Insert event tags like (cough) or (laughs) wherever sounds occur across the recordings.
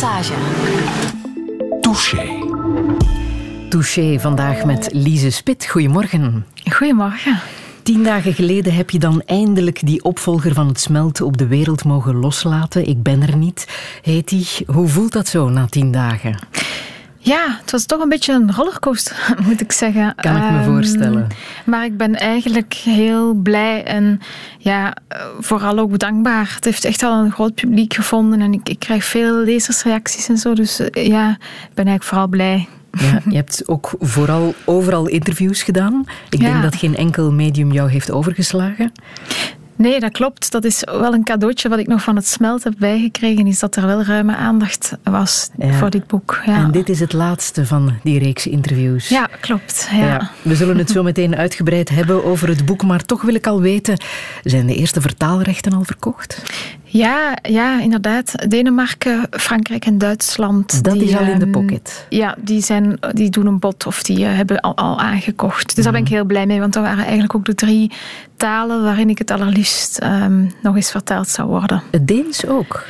Passage. Touché. Touché vandaag met Lise Spit. Goedemorgen. Goedemorgen. Tien dagen geleden heb je dan eindelijk die opvolger van het smelten op de wereld mogen loslaten. Ik ben er niet, heet die. Hoe voelt dat zo na tien dagen? Ja, het was toch een beetje een rollercoaster, (laughs) moet ik zeggen. Kan ik me Ehm, voorstellen. Maar ik ben eigenlijk heel blij en ja, vooral ook dankbaar. Het heeft echt al een groot publiek gevonden en ik, ik krijg veel lezersreacties en zo. Dus eh, ja, ik ben eigenlijk vooral blij. Ja, (laughs) je hebt ook vooral overal interviews gedaan. Ik denk dat geen enkel medium jou heeft overgeslagen. Nee, dat klopt. Dat is wel een cadeautje wat ik nog van het smelt heb bijgekregen, is dat er wel ruime aandacht was Ja. voor dit boek. Ja, En dit is het laatste van die reeks interviews. ja klopt. Ja. Ja, we zullen het zo meteen uitgebreid hebben over het boek, maar toch wil ik al weten, zijn de eerste vertaalrechten al verkocht? Ja, ja, inderdaad. Denemarken, Frankrijk en Duitsland. Dat die, is al in de ehm, pocket. Ja, die, zijn, die doen een bod of die eh, hebben al, al aangekocht. Dus daar ben ik heel blij mee, want dat waren eigenlijk ook de drie talen waarin ik het allerliefst ehm, nog eens vertaald zou worden. Het Deens ook.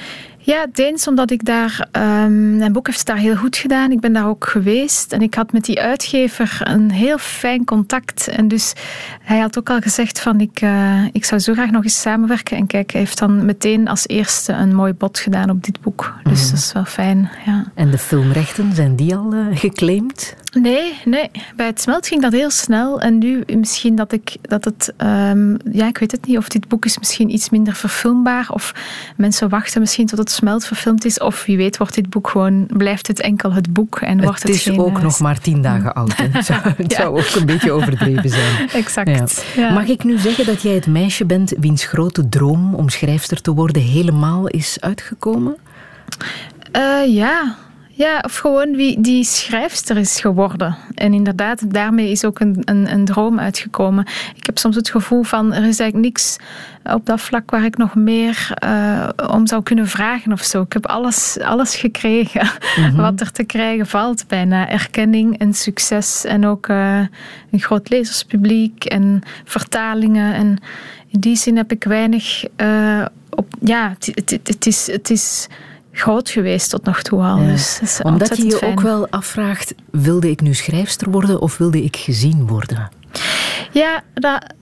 Ja, Deens, omdat ik daar... ehm, mijn boek heeft het daar heel goed gedaan. Ik ben daar ook geweest. En ik had met die uitgever een heel fijn contact. En dus hij had ook al gezegd van... Ik, eh, ik zou zo graag nog eens samenwerken. En kijk, hij heeft dan meteen als eerste een mooi bod gedaan op dit boek. Dus Mhm. dat is wel fijn, ja. En de filmrechten, zijn die al eh, geclaimd? Nee, nee. Bij het smelt ging dat heel snel. En nu misschien dat ik dat het. ehm, ja, ik weet het niet. Of dit boek is misschien iets minder verfilmbaar. Of mensen wachten misschien tot het smelt verfilmd is. Of wie weet, wordt dit boek gewoon. Blijft het enkel het boek en wordt het het is geen, ook nog maar tien dagen oud. (laughs) Het zou, het Ja. zou ook een beetje overdreven zijn. (laughs) Exact. Ja. Ja. Mag ik nu zeggen dat jij het meisje bent wiens grote droom om schrijfster te worden helemaal is uitgekomen? Eh, ja. Ja, of gewoon wie die schrijfster is geworden. En inderdaad, daarmee is ook een, een, een droom uitgekomen. Ik heb soms het gevoel van, er is eigenlijk niks op dat vlak waar ik nog meer eh, om zou kunnen vragen of zo. Ik heb alles, alles gekregen (laughs) wat er te krijgen valt bijna. Erkenning en succes en ook eh, een groot lezerspubliek en vertalingen. En in die zin heb ik weinig eh, op... Ja, het, het, het is... Het is groot geweest tot nog toe al. Ja. Dus Omdat je je fijn. ook wel afvraagt, wilde ik nu schrijfster worden of wilde ik gezien worden? Ja, dat,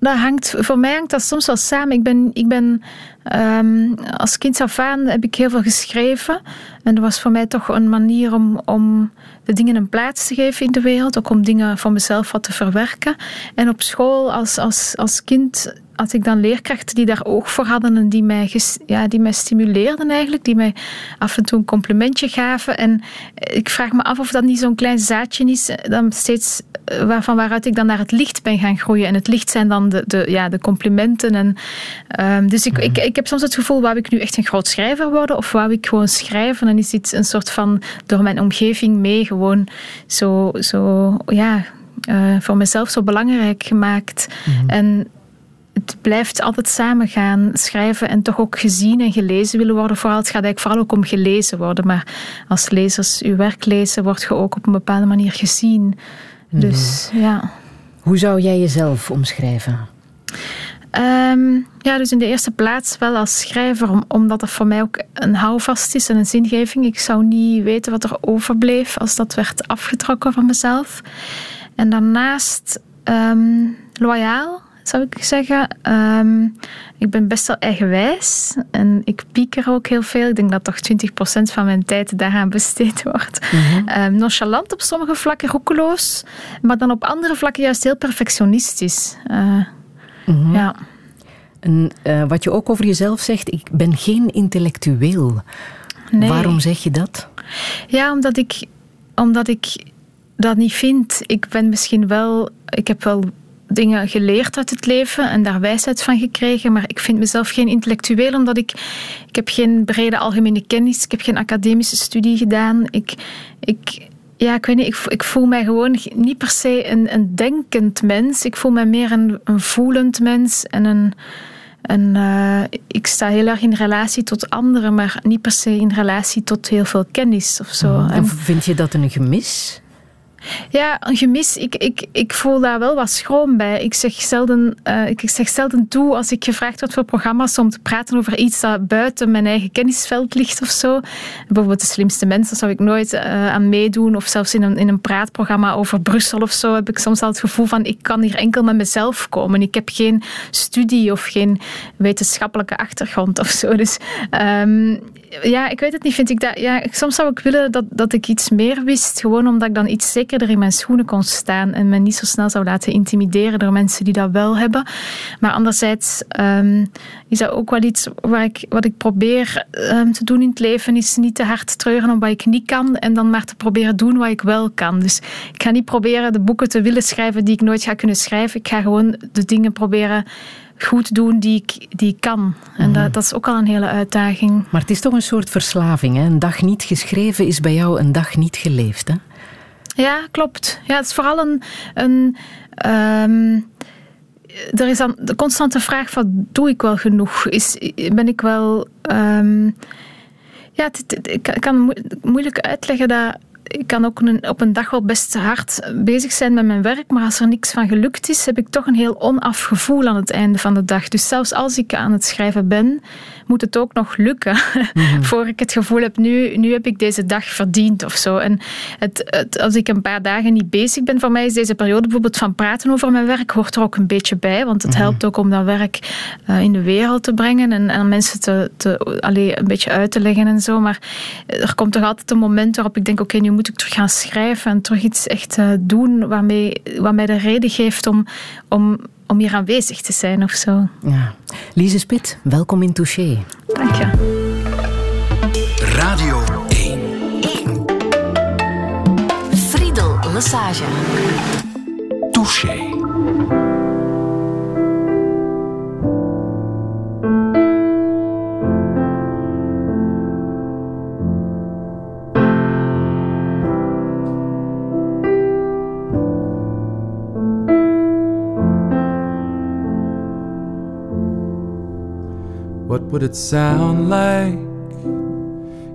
dat hangt, voor mij hangt dat soms wel samen. Ik ben, ik ben ehm, als kind af aan heb ik heel veel geschreven. En dat was voor mij toch een manier om, om de dingen een plaats te geven in de wereld. Ook om dingen van mezelf wat te verwerken. En op school als, als, als kind had ik dan leerkrachten die daar oog voor hadden en die mij, ja, die mij stimuleerden eigenlijk. Die mij af en toe een complimentje gaven. En ik vraag me af of dat niet zo'n klein zaadje is, eh, dan steeds eh, waarvan waaruit ik dan naar het licht ben gaan groeien. En het licht zijn dan de, de, ja, de complimenten. En, ehm, dus ik, ik, ik heb soms het gevoel, wou ik nu echt een groot schrijver worden? Of wou ik gewoon schrijven? En is dit een soort van, door mijn omgeving mee, gewoon zo, zo ja, eh, voor mezelf zo belangrijk gemaakt. En het blijft altijd samengaan, schrijven en toch ook gezien en gelezen willen worden. Vooral, het gaat eigenlijk vooral ook om gelezen worden. Maar als lezers uw werk lezen, word je ook op een bepaalde manier gezien. Dus ja. Hoe zou jij jezelf omschrijven? Ehm, ja, dus in de eerste plaats wel als schrijver, om- omdat dat voor mij ook een houvast is en een zingeving. Ik zou niet weten wat er overbleef als dat werd afgetrokken van mezelf. En daarnaast ehm, loyaal, zou ik zeggen. Ehm, ik ben best wel eigenwijs en ik pieker ook heel veel. Ik denk dat toch 20% van mijn tijd daaraan besteed wordt. Ehm, nonchalant op sommige vlakken, roekeloos, maar dan op andere vlakken juist heel perfectionistisch. Eh, Ja. En eh, wat je ook over jezelf zegt, ik ben geen intellectueel. Nee. Waarom zeg je dat? Ja, omdat ik, omdat ik dat niet vind. Ik ben misschien wel... Ik heb wel dingen geleerd uit het leven en daar wijsheid van gekregen, maar ik vind mezelf geen intellectueel, omdat ik... Ik heb geen brede algemene kennis, ik heb geen academische studie gedaan. Ik... ik ja, ik weet niet, ik, ik voel mij gewoon niet per se een, een denkend mens. Ik voel mij meer een, een voelend mens en een... En eh, ik sta heel erg in relatie tot anderen, maar niet per se in relatie tot heel veel kennis of zo. En- Of vind je dat een gemis? Ja, een gemis. Ik, ik, ik voel daar wel wat schroom bij. Ik zeg, zelden, uh, ik zeg zelden toe als ik gevraagd word voor programma's om te praten over iets dat buiten mijn eigen kennisveld ligt of zo. Bijvoorbeeld de slimste mensen zou ik nooit uh, aan meedoen. Of zelfs in een, in een praatprogramma over Brussel of zo heb ik soms al het gevoel van ik kan hier enkel met mezelf komen. Ik heb geen studie of geen wetenschappelijke achtergrond of zo. Dus um, ja, ik weet het niet. Vind ik dat, ja, soms zou ik willen dat, dat ik iets meer wist. Gewoon omdat ik dan iets zekerder in mijn schoenen kon staan. En me niet zo snel zou laten intimideren door mensen die dat wel hebben. Maar anderzijds um, is dat ook wel iets waar ik, wat ik probeer um, te doen in het leven. Is niet te hard treuren om wat ik niet kan. En dan maar te proberen doen wat ik wel kan. Dus ik ga niet proberen de boeken te willen schrijven die ik nooit ga kunnen schrijven. Ik ga gewoon de dingen proberen goed doen die ik, die ik kan. En dat, mhm. dat, is ook al een hele uitdaging. Maar het is toch een soort verslaving. Hè? Een dag niet geschreven is bij jou een dag niet geleefd. Hè? Ja, klopt. Ja, het is vooral een. een um, er is dan de constante vraag van doe ik wel genoeg? Is, ben ik wel. Um, ja, ik kan moeilijk uitleggen dat ik kan ook op een dag wel best hard bezig zijn met mijn werk, maar als er niks van gelukt is, heb ik toch een heel onaf gevoel aan het einde van de dag. Dus zelfs als ik aan het schrijven ben, moet het ook nog lukken. (laughs) Mm Voor ik het gevoel heb, nu, nu heb ik deze dag verdiend of zo. En het, het, als ik een paar dagen niet bezig ben, voor mij is deze periode bijvoorbeeld van praten over mijn werk, hoort er ook een beetje bij. Want het mhm. helpt ook om dat werk uh, in de wereld te brengen en aan mensen te, te, allee, een beetje uit te leggen en zo. Maar er komt toch altijd een moment waarop ik denk, oké, nu moet ik terug gaan schrijven en terug iets echt uh, doen waarmee, wat mij de reden geeft om, om om hier aanwezig te zijn of zo. Ja. Lise Spit, welkom in Touché. Dank je. Radio 1. 1. Friedel Lassage. Touché. What would it sound like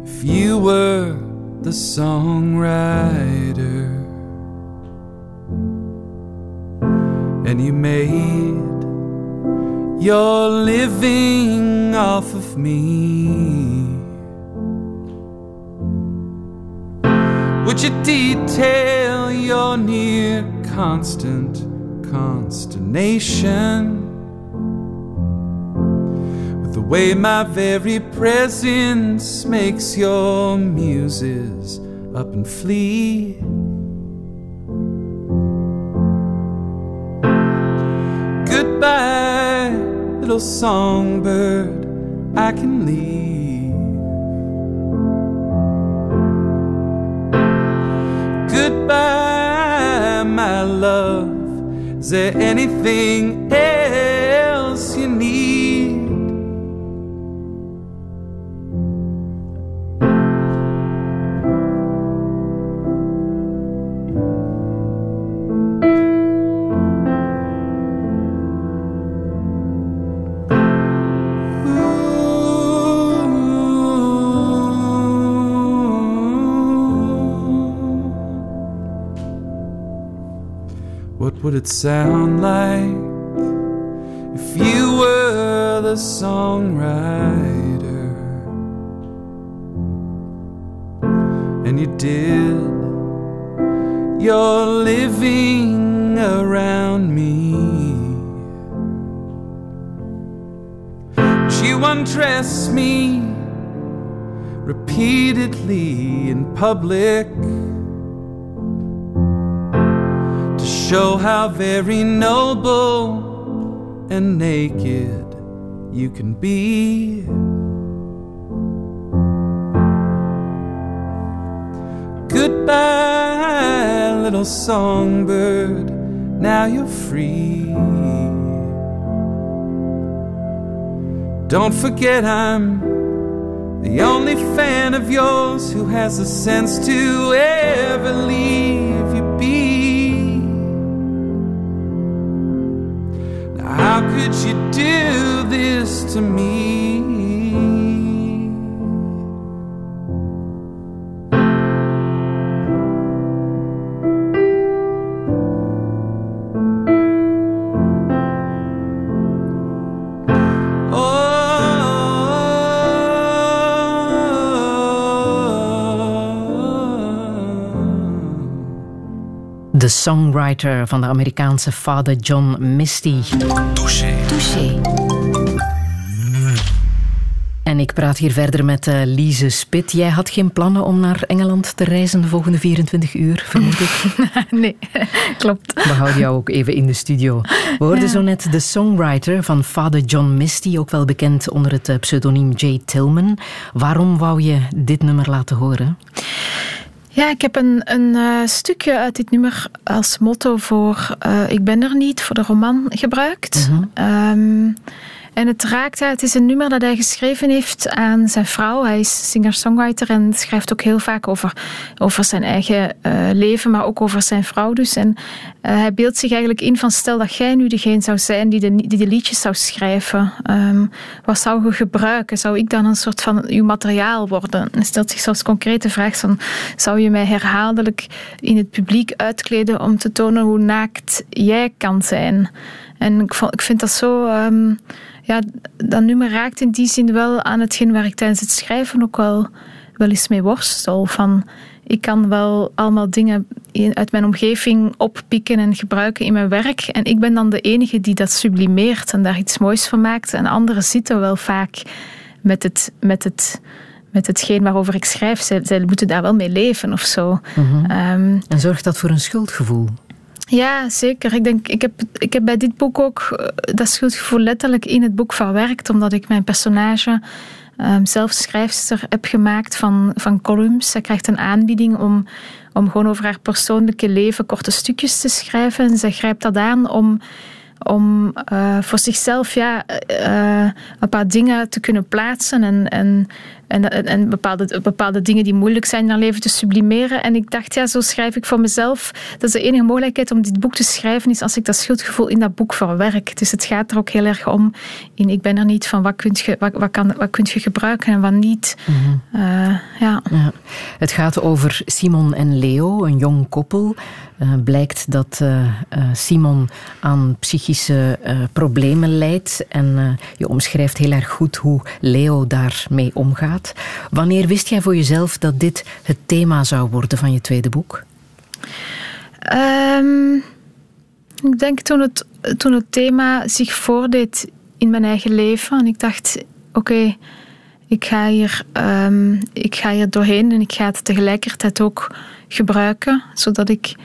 if you were the songwriter and you made your living off of me? Would you detail your near constant consternation? Way my very presence makes your muses up and flee. Goodbye, little songbird, I can leave. Goodbye, my love. Is there anything else you need? Would it sound like if you were the songwriter? And you did. Your living around me? You undress me repeatedly in public show how very noble and naked you can be. Goodbye, little songbird, now you're free. Don't forget I'm the only fan of yours who has the sense to ever leave could you do this to me? Songwriter van de Amerikaanse Father John Misty. Touché. Touché. En ik praat hier verder met uh, Lise Spit. Jij had geen plannen om naar Engeland te reizen de volgende 24 uur, vermoed ik? (laughs) nee, klopt. We houden jou ook even in de studio. We hoorden zo net de songwriter van Father John Misty, ook wel bekend onder het eh, pseudoniem Jay Tillman. Waarom wou je dit nummer laten horen? Ja, ik heb een, een uh, stukje uit dit nummer als motto voor uh, Ik ben er niet, voor de roman gebruikt. Mm -hmm. um, en het raakt Het is een nummer dat hij geschreven heeft aan zijn vrouw. Hij is singer-songwriter en schrijft ook heel vaak over, over zijn eigen uh, leven, maar ook over zijn vrouw dus. En uh, hij beeldt zich eigenlijk in van stel dat jij nu degene zou zijn die de, die de liedjes zou schrijven. Um, wat zou je gebruiken? Zou ik dan een soort van uw materiaal worden? En stelt zich zelfs concrete vraag van zou je mij herhaaldelijk in het publiek uitkleden om te tonen hoe naakt jij kan zijn? En ik, ik vind dat zo... Um, ja, dat nummer raakt in die zin wel aan hetgeen waar ik tijdens het schrijven ook wel, wel eens mee worstel. Van, ik kan wel allemaal dingen uit mijn omgeving oppikken en gebruiken in mijn werk. En ik ben dan de enige die dat sublimeert en daar iets moois van maakt. En anderen zitten wel vaak met het... Met het met hetgeen waarover ik schrijf. Zij, zij moeten daar wel mee leven of zo. Mm -hmm. um, en zorgt dat voor een schuldgevoel? Ja, zeker. Ik, denk, ik, heb, ik heb bij dit boek ook dat schuldgevoel letterlijk in het boek verwerkt, omdat ik mijn personage um, zelf schrijfster heb gemaakt van, van columns. Zij krijgt een aanbieding om, om gewoon over haar persoonlijke leven korte stukjes te schrijven. En zij grijpt dat aan om om uh, voor zichzelf ja, uh, een paar dingen te kunnen plaatsen en, en, en, en bepaalde, bepaalde dingen die moeilijk zijn in haar leven te sublimeren. En ik dacht, ja, zo schrijf ik voor mezelf. Dat is de enige mogelijkheid om dit boek te schrijven, is als ik dat schuldgevoel in dat boek verwerk. Dus het gaat er ook heel erg om, in ik ben er niet van wat kun je, wat, wat kan, wat kun je gebruiken en wat niet. Mm -hmm. uh, ja. ja. Het gaat over Simon en Leo, een jong koppel. Uh, blijkt dat uh, Simon aan psychische problemen lijdt. En je omschrijft heel erg goed hoe Leo daarmee omgaat. Wanneer wist jij voor jezelf dat dit het thema zou worden van je tweede boek? Um, ik denk toen het, toen het thema zich voordeed in mijn eigen leven. En ik dacht, oké, ik, ga hier, um, ik ga hier doorheen en ik ga het tegelijkertijd ook gebruiken, zodat ik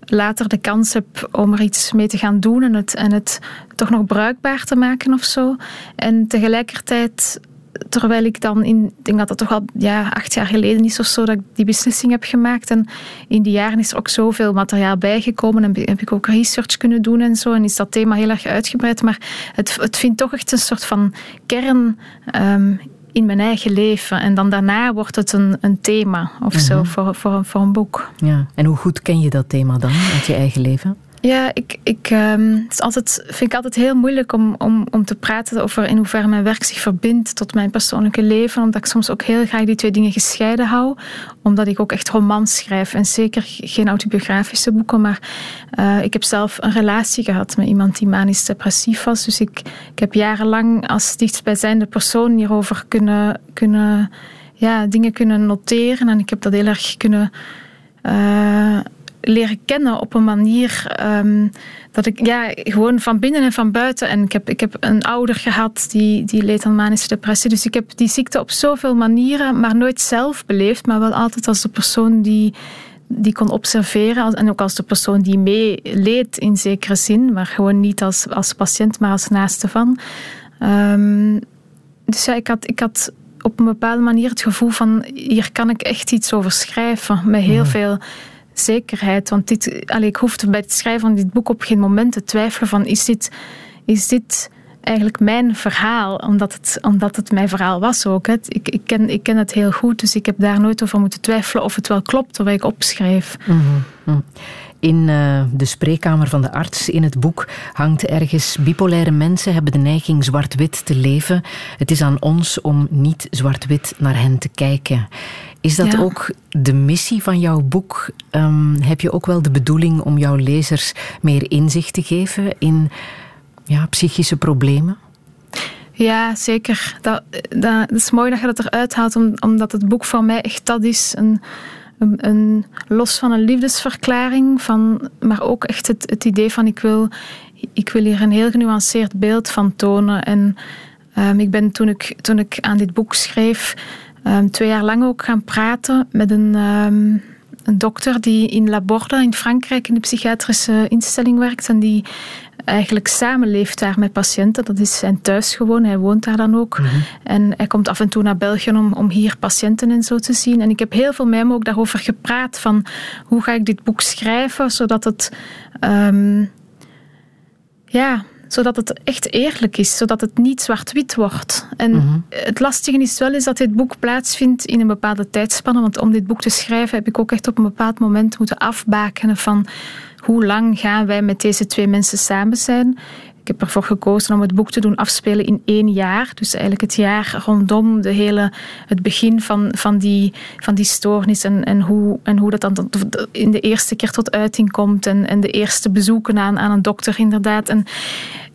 later de kans heb om er iets mee te gaan doen en het, en het toch nog bruikbaar te maken of zo. En tegelijkertijd, terwijl ik dan in, ik denk dat dat toch al ja, acht jaar geleden is of zo, dat ik die beslissing heb gemaakt. En in die jaren is er ook zoveel materiaal bijgekomen en heb ik ook research kunnen doen en zo. En is dat thema heel erg uitgebreid. Maar het, het vindt toch echt een soort van kern um, in mijn eigen leven. En dan daarna wordt het een, een thema of zo Mhm. voor, voor, voor een boek. Ja. En hoe goed ken je dat thema dan uit je eigen leven? Ja, ik, ik um, het is altijd, vind ik altijd heel moeilijk om, om, om te praten over in hoeverre mijn werk zich verbindt tot mijn persoonlijke leven. Omdat ik soms ook heel graag die twee dingen gescheiden hou. Omdat ik ook echt romans schrijf. En zeker geen autobiografische boeken. Maar uh, ik heb zelf een relatie gehad met iemand die manisch depressief was. Dus ik, ik heb jarenlang als dichtstbijzijnde persoon hierover kunnen, kunnen ja, dingen kunnen noteren. En ik heb dat heel erg kunnen... Uh, leren kennen op een manier um, dat ik ja, gewoon van binnen en van buiten. En ik heb, ik heb een ouder gehad die, die leed aan manische depressie. Dus ik heb die ziekte op zoveel manieren, maar nooit zelf beleefd, maar wel altijd als de persoon die, die kon observeren. En ook als de persoon die meeleed in zekere zin, maar gewoon niet als, als patiënt, maar als naaste van. Um, dus ja, ik had. Ik had op een bepaalde manier het gevoel van hier kan ik echt iets over schrijven met heel mm. veel zekerheid. Want dit, allee, ik hoefde bij het schrijven van dit boek op geen moment te twijfelen van is dit, is dit eigenlijk mijn verhaal? Omdat het, omdat het mijn verhaal was ook. Hè. Ik, ik, ken, ik ken het heel goed, dus ik heb daar nooit over moeten twijfelen of het wel klopt wat ik opschrijf. Mm-hmm. In uh, de spreekkamer van de arts in het boek hangt ergens bipolaire mensen hebben de neiging zwart-wit te leven. Het is aan ons om niet zwart-wit naar hen te kijken. Is dat ja. ook de missie van jouw boek? Um, heb je ook wel de bedoeling om jouw lezers meer inzicht te geven in ja, psychische problemen? Ja, zeker. Dat, dat, dat, is mooi dat je dat eruit haalt, omdat het boek van mij echt dat is. Een, een, een, los van een liefdesverklaring, van, maar ook echt het, het idee van ik wil, ik wil hier een heel genuanceerd beeld van tonen. En um, ik ben toen ik, toen ik aan dit boek schreef, um, twee jaar lang ook gaan praten met een, um, een dokter die in La Borde in Frankrijk in de psychiatrische instelling werkt en die eigenlijk samenleeft daar met patiënten. Dat is zijn thuis gewoon, hij woont daar dan ook. Mhm. En hij komt af en toe naar België om, om hier patiënten en zo te zien. En ik heb heel veel met hem ook daarover gepraat van hoe ga ik dit boek schrijven, zodat het... Um, ja, zodat het echt eerlijk is, zodat het niet zwart-wit wordt. En mhm. het lastige is wel is dat dit boek plaatsvindt in een bepaalde tijdspanne, want om dit boek te schrijven heb ik ook echt op een bepaald moment moeten afbakenen van hoe lang gaan wij met deze twee mensen samen zijn. Ik heb ervoor gekozen om het boek te doen afspelen in één jaar. Dus eigenlijk het jaar rondom de hele, het begin van, van, die, van die stoornis en, en, hoe, en hoe dat dan in de eerste keer tot uiting komt en, en de eerste bezoeken aan, aan een dokter inderdaad. En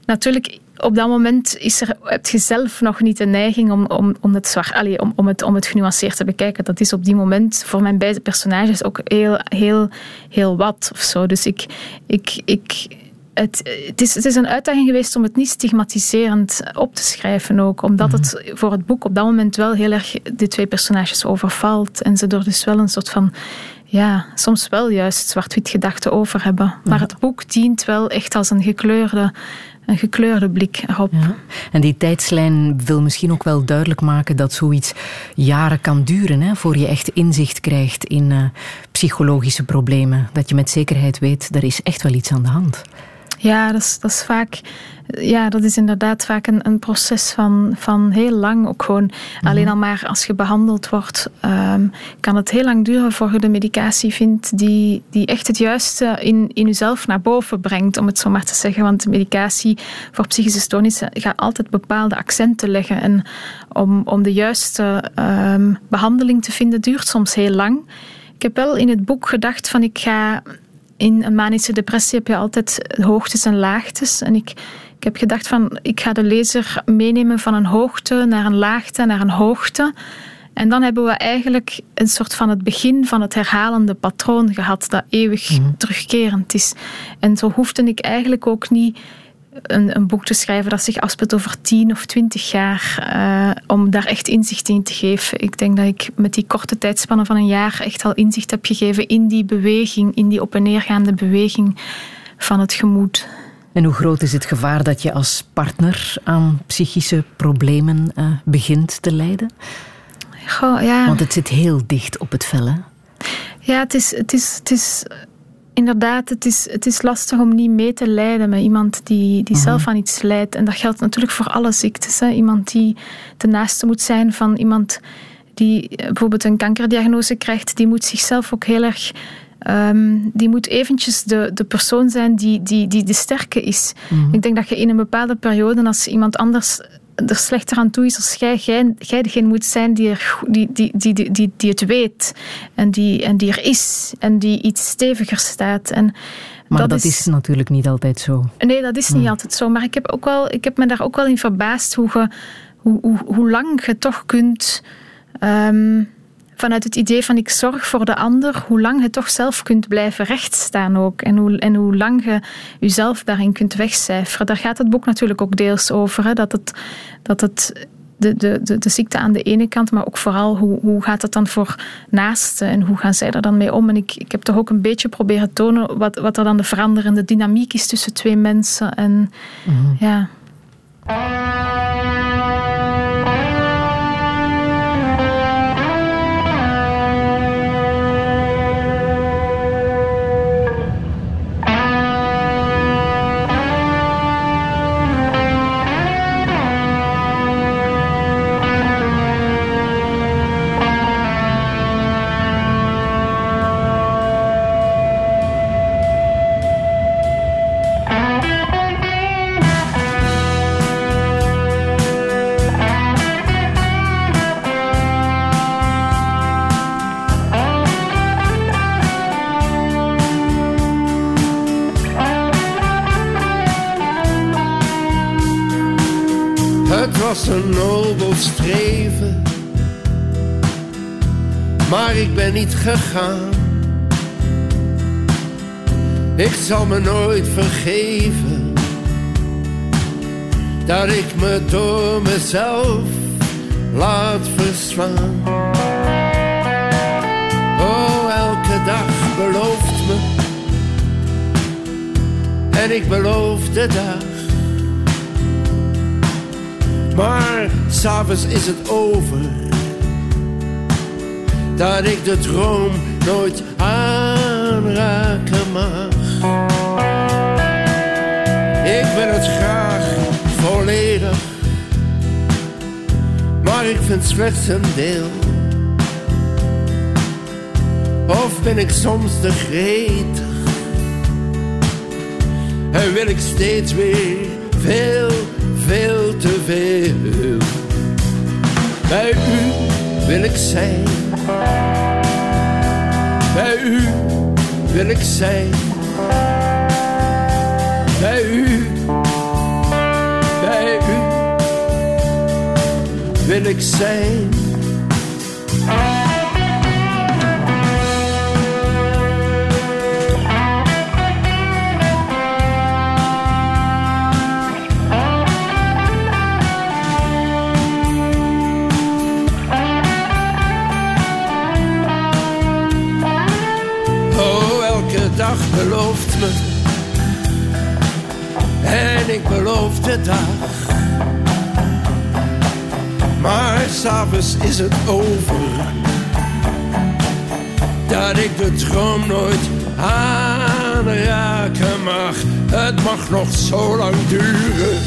natuurlijk, op dat moment is er, heb je zelf nog niet de neiging om, om, om, het, allez, om, om, het, om het genuanceerd te bekijken. Dat is op die moment voor mijn beide personages ook heel, heel, heel wat of zo. Dus ik, ik, ik, het, het, is, het is een uitdaging geweest om het niet stigmatiserend op te schrijven ook. Omdat mhm. het voor het boek op dat moment wel heel erg die twee personages overvalt. En ze er dus wel een soort van ja, soms wel juist zwart-wit gedachten over hebben. Maar het boek dient wel echt als een gekleurde een gekleurde blik erop. Ja. En die tijdslijn wil misschien ook wel duidelijk maken dat zoiets jaren kan duren hè, voor je echt inzicht krijgt in uh, psychologische problemen. Dat je met zekerheid weet, er is echt wel iets aan de hand. Ja, dat is, dat is vaak ja, dat is inderdaad vaak een, een proces van, van heel lang. Ook gewoon mhm. alleen al maar als je behandeld wordt, um, kan het heel lang duren voor je de medicatie vindt die, die echt het juiste in, in jezelf naar boven brengt, om het zo maar te zeggen. Want de medicatie voor psychische stoornissen gaat altijd bepaalde accenten leggen. En om, om de juiste um, behandeling te vinden, duurt soms heel lang. Ik heb wel in het boek gedacht van ik ga in een manische depressie heb je altijd hoogtes en laagtes. En ik, ik heb gedacht van, ik ga de lezer meenemen van een hoogte naar een laagte naar een hoogte. En dan hebben we eigenlijk een soort van het begin van het herhalende patroon gehad dat eeuwig mhm. terugkerend is. En zo hoefde ik eigenlijk ook niet een, een, boek te schrijven dat zich afspeelt over tien of twintig jaar, uh, om daar echt inzicht in te geven. Ik denk dat ik met die korte tijdspannen van een jaar echt al inzicht heb gegeven in die beweging, in die op en neergaande beweging van het gemoed. En hoe groot is het gevaar dat je als partner aan psychische problemen uh, begint te lijden? Goh, ja. Want het zit heel dicht op het vel, hè? Ja, het is, het is, het is inderdaad, het is, het is lastig om niet mee te lijden met iemand die, die mhm. zelf aan iets lijdt. En dat geldt natuurlijk voor alle ziektes. Hè. Iemand die de naaste moet zijn van iemand die bijvoorbeeld een kankerdiagnose krijgt, die moet zichzelf ook heel erg Um, die moet eventjes de, de persoon zijn die, die, die de sterke is. Mhm. Ik denk dat je in een bepaalde periode, als iemand anders er slechter aan toe is als jij, jij, jij degene moet zijn die, er, die, die, die, die, die het weet en die, en die er is en die iets steviger staat. En maar dat, is, natuurlijk niet altijd zo. Nee, dat is niet altijd zo. Maar ik heb, ook wel, ik heb me daar ook wel in verbaasd hoe, ge, hoe, hoe, hoe lang je toch kunt. Um, vanuit het idee van ik zorg voor de ander, hoe lang je toch zelf kunt blijven rechtstaan ook. En hoe, en hoe lang je jezelf daarin kunt wegcijferen. Daar gaat het boek natuurlijk ook deels over. Hè, dat het, dat het de, de, de, de, ziekte aan de ene kant, maar ook vooral hoe, hoe gaat het dan voor naasten en hoe gaan zij er dan mee om? En ik, ik heb toch ook een beetje proberen tonen wat, wat er dan de veranderende dynamiek is tussen twee mensen. En mhm. ja. Een nobel streven. maar ik ben niet gegaan. Ik zal me nooit vergeven dat ik me door mezelf laat verslaan. Oh, elke dag belooft me en ik beloof de dag. Maar s'avonds is het over dat ik de droom nooit aanraken mag. Ik wil het graag volledig, maar ik vind slechts een deel. Of ben ik soms te gretig en wil ik steeds weer veel, veel te veel. Bij u wil ik zijn bij u wil ik zijn. Bij u, bij u wil ik zijn. Belooft me. En ik beloof de dag. Maar s'avonds is het over. Dat ik de droom nooit aanraken mag. Het mag nog zo lang duren.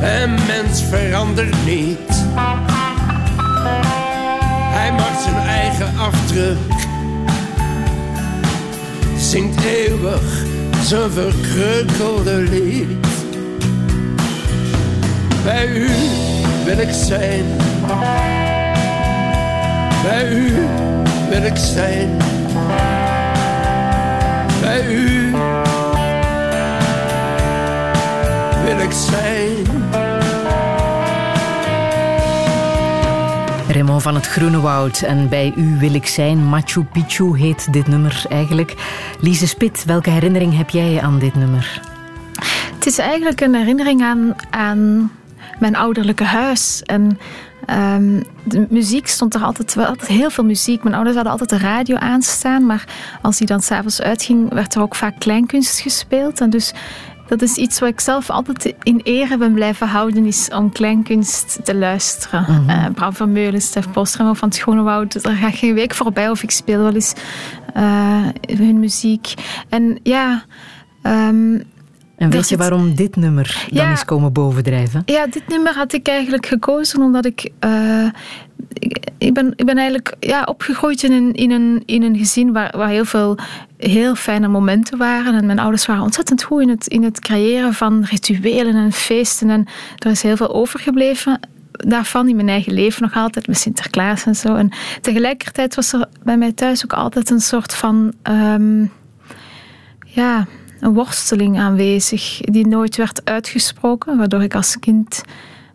En mens verandert niet. Hij maakt zijn eigen afdruk zingt eeuwig zijn verkreukelde lied. Bij u wil ik zijn. Bij u wil ik zijn. Bij u wil ik zijn. Raymond van het Groene Woud en bij u wil ik zijn. Machu Picchu heet dit nummer eigenlijk. Lise Spit, welke herinnering heb jij aan dit nummer? Het is eigenlijk een herinnering aan, aan mijn ouderlijke huis. En um, de muziek stond er altijd wel, altijd heel veel muziek. Mijn ouders hadden altijd de radio aanstaan, maar als die dan s'avonds uitging, werd er ook vaak kleinkunst gespeeld. En dus dat is iets wat ik zelf altijd in ere ben blijven houden, is om kleinkunst te luisteren. Mm -hmm. uh, Bram van Meulen, Stef Postremo van het Schonewoud, daar gaat geen week voorbij of ik speel wel eens uh, hun muziek. En ja... Um, en weet je waarom dit nummer dan ja, is komen bovendrijven? Ja, dit nummer had ik eigenlijk gekozen omdat ik... Uh, ik, ik, ben, ik ben eigenlijk ja, opgegroeid in een, in een, in een gezin waar, waar heel veel heel fijne momenten waren. En mijn ouders waren ontzettend goed in het, in het creëren van rituelen en feesten. En er is heel veel overgebleven daarvan in mijn eigen leven nog altijd, met Sinterklaas en zo. En tegelijkertijd was er bij mij thuis ook altijd een soort van... Um, ja, een worsteling aanwezig die nooit werd uitgesproken, waardoor ik als kind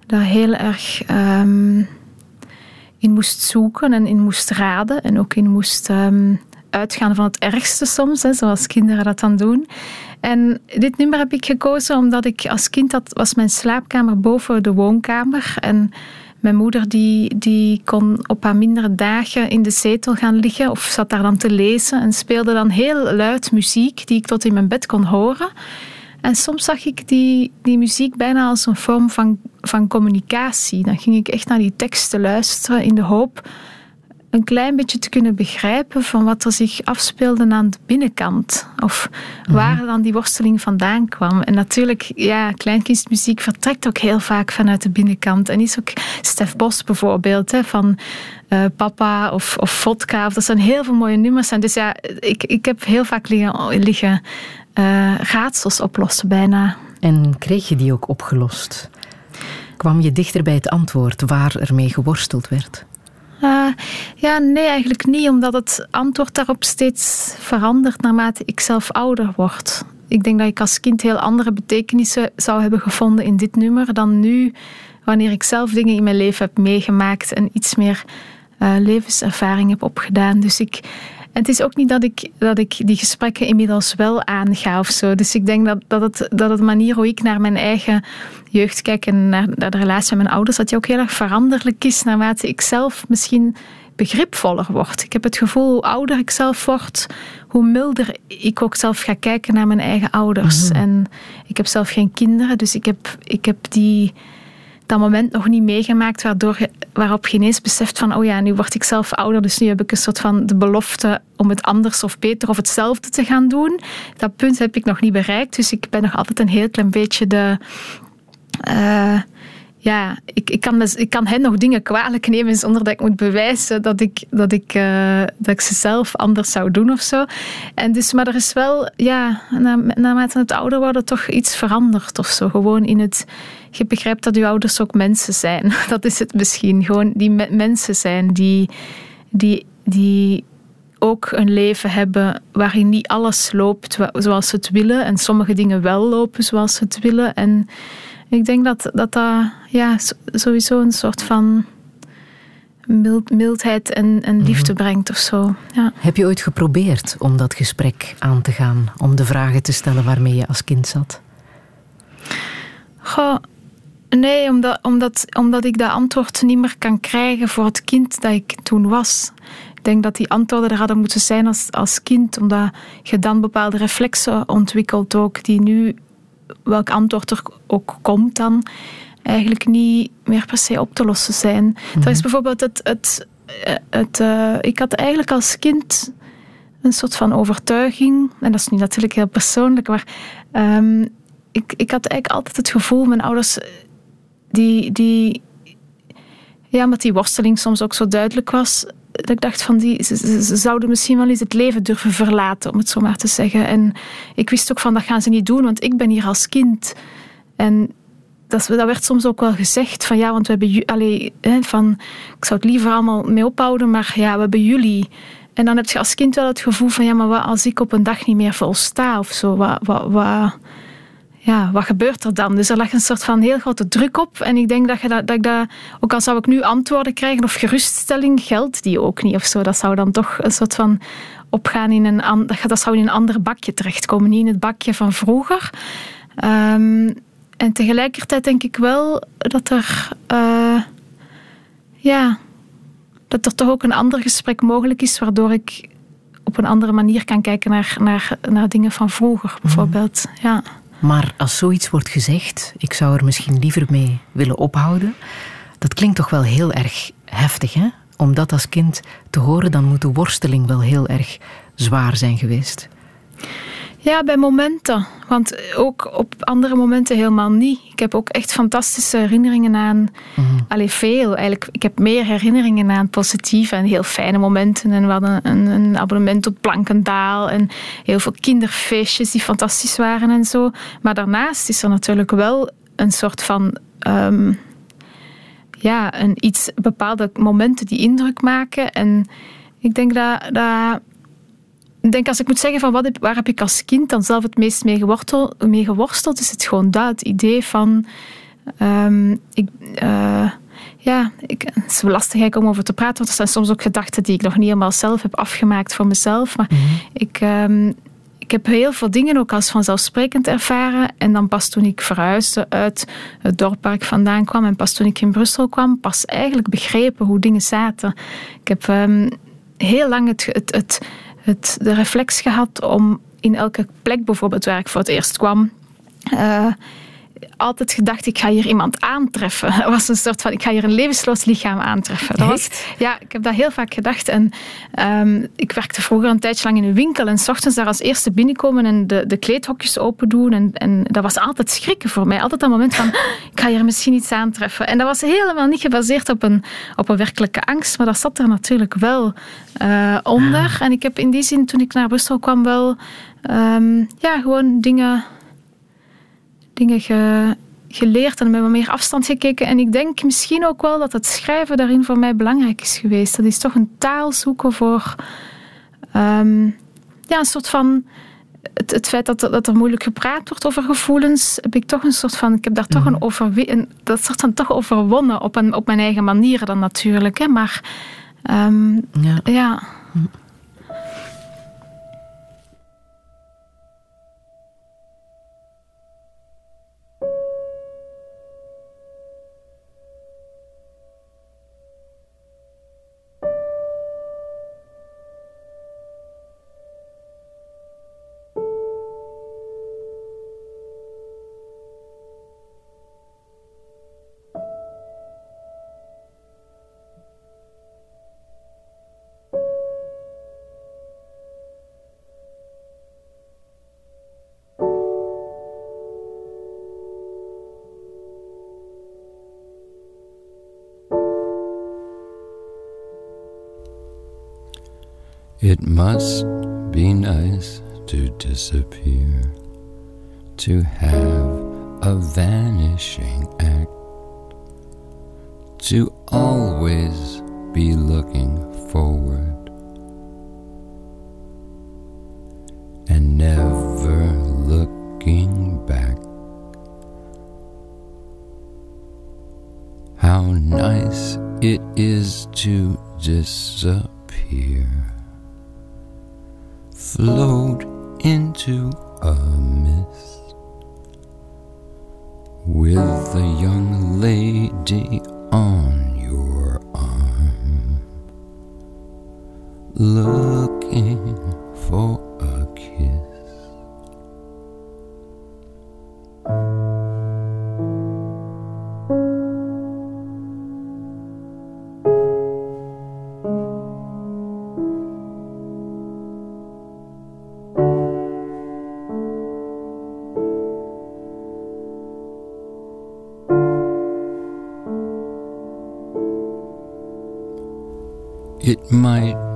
daar heel erg um, in moest zoeken en in moest raden en ook in moest um, uitgaan van het ergste soms, hè, zoals kinderen dat dan doen. En dit nummer heb ik gekozen omdat ik als kind, dat was mijn slaapkamer boven de woonkamer en mijn moeder die, die kon op haar mindere dagen in de zetel gaan liggen of zat daar dan te lezen en speelde dan heel luid muziek die ik tot in mijn bed kon horen. En soms zag ik die, die muziek bijna als een vorm van, van communicatie. Dan ging ik echt naar die teksten luisteren in de hoop een klein beetje te kunnen begrijpen van wat er zich afspeelde aan de binnenkant. Of waar dan die worsteling vandaan kwam. En natuurlijk, ja, kleinkunstmuziek vertrekt ook heel vaak vanuit de binnenkant. En is ook Stef Bos bijvoorbeeld, hè, van uh, Papa of, of Vodka. Of dat zijn heel veel mooie nummers. En dus ja, ik, ik heb heel vaak liggen, liggen uh, raadsels oplossen bijna. En kreeg je die ook opgelost? Kwam je dichter bij het antwoord waar ermee geworsteld werd? Uh, ja, nee, eigenlijk niet, omdat het antwoord daarop steeds verandert naarmate ik zelf ouder word. Ik denk dat ik als kind heel andere betekenissen zou hebben gevonden in dit nummer dan nu, wanneer ik zelf dingen in mijn leven heb meegemaakt en iets meer uh, levenservaring heb opgedaan. Dus ik, en het is ook niet dat ik, dat ik die gesprekken inmiddels wel aanga of zo. Dus ik denk dat, dat, het, dat het manier hoe ik naar mijn eigen jeugd kijk en naar, naar de relatie met mijn ouders, dat die ook heel erg veranderlijk is naarmate ik zelf misschien begripvoller word. Ik heb het gevoel, hoe ouder ik zelf word, hoe milder ik ook zelf ga kijken naar mijn eigen ouders. Mhm. En ik heb zelf geen kinderen, dus ik heb, ik heb die, dat moment nog niet meegemaakt waardoor waarop je ineens beseft van, oh ja, nu word ik zelf ouder, dus nu heb ik een soort van de belofte om het anders of beter of hetzelfde te gaan doen. Dat punt heb ik nog niet bereikt, dus ik ben nog altijd een heel klein beetje de... Uh, ja, ik, ik, kan, ik kan hen nog dingen kwalijk nemen zonder dat ik moet bewijzen dat ik, dat ik, uh, dat ik ze zelf anders zou doen of zo. En dus, maar er is wel, ja, naarmate het ouder worden, toch iets veranderd of zo. Gewoon in het, je begrijpt dat je ouders ook mensen zijn. (laughs) Dat is het misschien. Gewoon die mensen zijn die, die, die ook een leven hebben waarin niet alles loopt zoals ze het willen en sommige dingen wel lopen zoals ze het willen. En ik denk dat dat, dat ja, sowieso een soort van mild, mildheid en, en mhm. liefde brengt of zo. Ja. Heb je ooit geprobeerd om dat gesprek aan te gaan? Om de vragen te stellen waarmee je als kind zat? Goh, nee, omdat, omdat, omdat ik dat antwoord niet meer kan krijgen voor het kind dat ik toen was. Ik denk dat die antwoorden er hadden moeten zijn als, als kind, omdat je dan bepaalde reflexen ontwikkelt ook, die nu welk antwoord er ook komt dan, eigenlijk niet meer per se op te lossen zijn. Mm Dat is bijvoorbeeld het... het, het uh, ik had eigenlijk als kind een soort van overtuiging, en dat is nu natuurlijk heel persoonlijk, maar um, ik, ik had eigenlijk altijd het gevoel, mijn ouders, die, die ja, omdat die worsteling soms ook zo duidelijk was, dat ik dacht van die, ze, zouden misschien wel eens het leven durven verlaten, om het zo maar te zeggen. En ik wist ook van dat gaan ze niet doen, want ik ben hier als kind. En dat, dat werd soms ook wel gezegd van ja, want we hebben hè, van ik zou het liever allemaal mee ophouden, maar ja, we hebben jullie. En dan heb je als kind wel het gevoel van ja, maar wat als ik op een dag niet meer volsta of zo, wat, wat, wat, ja, wat gebeurt er dan? Dus er lag een soort van heel grote druk op. En ik denk dat, je dat, dat ik dat, ook al zou ik nu antwoorden krijgen of geruststelling, geldt die ook niet of zo. Dat zou dan toch een soort van opgaan in een, dat zou in een ander bakje terechtkomen, niet in het bakje van vroeger. Um, en tegelijkertijd denk ik wel dat er, uh, ja, dat er toch ook een ander gesprek mogelijk is, waardoor ik op een andere manier kan kijken naar, naar, naar dingen van vroeger, bijvoorbeeld. Ja. Maar als zoiets wordt gezegd, ik zou er misschien liever mee willen ophouden, dat klinkt toch wel heel erg heftig, hè? Om dat als kind te horen, dan moet de worsteling wel heel erg zwaar zijn geweest. Ja, bij momenten. Want ook op andere momenten helemaal niet. Ik heb ook echt fantastische herinneringen aan... Mm Allee, veel. Eigenlijk, ik heb meer herinneringen aan positieve en heel fijne momenten. En we hadden een, een abonnement op Blankendaal. En heel veel kinderfeestjes die fantastisch waren en zo. Maar daarnaast is er natuurlijk wel een soort van... Um, ja, een iets, bepaalde momenten die indruk maken. En ik denk dat... dat ik denk als ik moet zeggen van wat heb, waar heb ik als kind dan zelf het meest mee geworsteld, mee geworsteld is het gewoon dat, het idee van um, ik, uh, ja, ik, het is lastig om over te praten, want er zijn soms ook gedachten die ik nog niet helemaal zelf heb afgemaakt voor mezelf. Maar mm -hmm. ik, um, ik heb heel veel dingen ook als vanzelfsprekend ervaren. En dan pas toen ik verhuisde uit het dorp waar ik vandaan kwam en pas toen ik in Brussel kwam, pas eigenlijk begrepen hoe dingen zaten. Ik heb um, heel lang het, het, het het, de reflex gehad om in elke plek, bijvoorbeeld waar ik voor het eerst kwam, uh, altijd gedacht, ik ga hier iemand aantreffen. (laughs) Dat was een soort van, ik ga hier een levensloos lichaam aantreffen. Dat was, ja, ik heb dat heel vaak gedacht. En um, ik werkte vroeger een tijdje lang in een winkel en s ochtends daar als eerste binnenkomen en de, de kleedhokjes open doen. En, en dat was altijd schrikken voor mij. Altijd dat moment van, (laughs) ik ga hier misschien iets aantreffen. En dat was helemaal niet gebaseerd op een, op een werkelijke angst, maar dat zat er natuurlijk wel uh, onder. En ik heb in die zin, toen ik naar Brussel kwam, wel um, ja, gewoon dingen dingen ge, geleerd en met wat meer afstand gekeken. En ik denk misschien ook wel dat het schrijven daarin voor mij belangrijk is geweest. Dat is toch een taal zoeken voor um, ja, een soort van. Het, het feit dat, dat er moeilijk gepraat wordt over gevoelens, heb ik toch een soort van. Ik heb daar toch een mhm. overwinning. Dat soort van toch overwonnen op, een, op mijn eigen manier dan natuurlijk. Hè. Maar Ehm, ja. ja. It must be nice to disappear, to have a vanishing act, to always be looking forward and never looking back. How nice it is to disappear float into a mist. With a young lady on your arm, looking for It might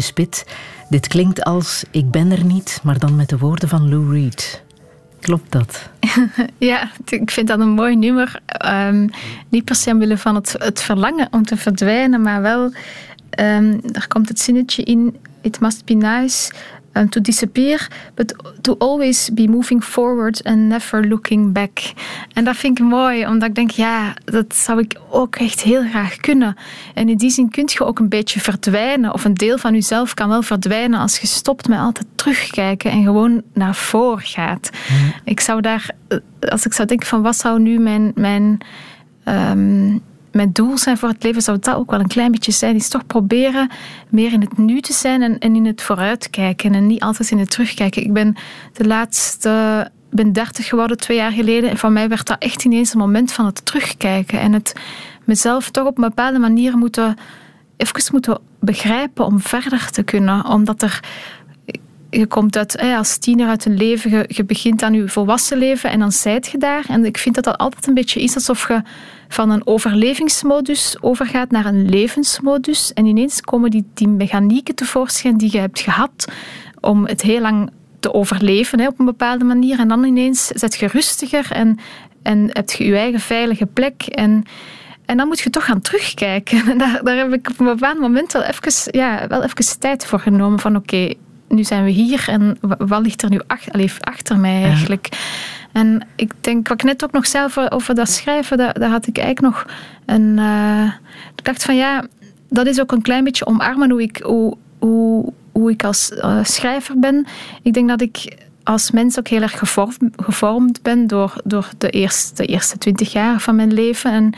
Spit. Dit klinkt als Ik ben er niet, maar dan met de woorden van Lou Reed. Klopt dat? (laughs) ja, ik vind dat een mooi nummer. Um, niet per se omwille van het, het verlangen om te verdwijnen, maar wel, um, er komt het zinnetje in, it must be nice um, to disappear, but to always be moving forward and never looking back. En dat vind ik mooi, omdat ik denk, ja, dat zou ik ook echt heel graag kunnen. En in die zin kun je ook een beetje verdwijnen, of een deel van jezelf kan wel verdwijnen als je stopt met altijd terugkijken en gewoon naar voren gaat. Mm. Ik zou daar, eh, als ik zou denken van wat zou nu mijn, mijn um, mijn doel zijn voor het leven, zou dat ook wel een klein beetje zijn, is toch proberen meer in het nu te zijn en, en in het vooruitkijken en niet altijd in het terugkijken. Ik ben de laatste ben 30 geworden twee jaar geleden. En van mij werd dat echt ineens een moment van het terugkijken. En het mezelf toch op een bepaalde manier moeten, even moeten begrijpen om verder te kunnen. Omdat er. Je komt uit, als tiener uit een leven, je, begint aan je volwassen leven en dan zijt je daar. En ik vind dat dat altijd een beetje is alsof je van een overlevingsmodus overgaat naar een levensmodus. En ineens komen die, die mechanieken tevoorschijn die je hebt gehad om het heel lang te overleven hè, op een bepaalde manier. En dan ineens zet je rustiger en, en heb je je eigen veilige plek. En, en dan moet je toch gaan terugkijken. En (laughs) daar, daar heb ik op een bepaald moment wel even, ja, wel even tijd voor genomen. Van oké, nu zijn we hier en wat ligt er nu achter, achter mij eigenlijk? En ik denk, wat ik net ook nog zelf over dat schrijven, daar, daar had ik eigenlijk nog een. Uh, ik dacht van ja, dat is ook een klein beetje omarmen hoe ik, hoe, hoe, hoe ik als uh, schrijver ben. Ik denk dat ik als mens ook heel erg gevormd, gevormd ben door, door de, eerste, de eerste twintig jaar van mijn leven. En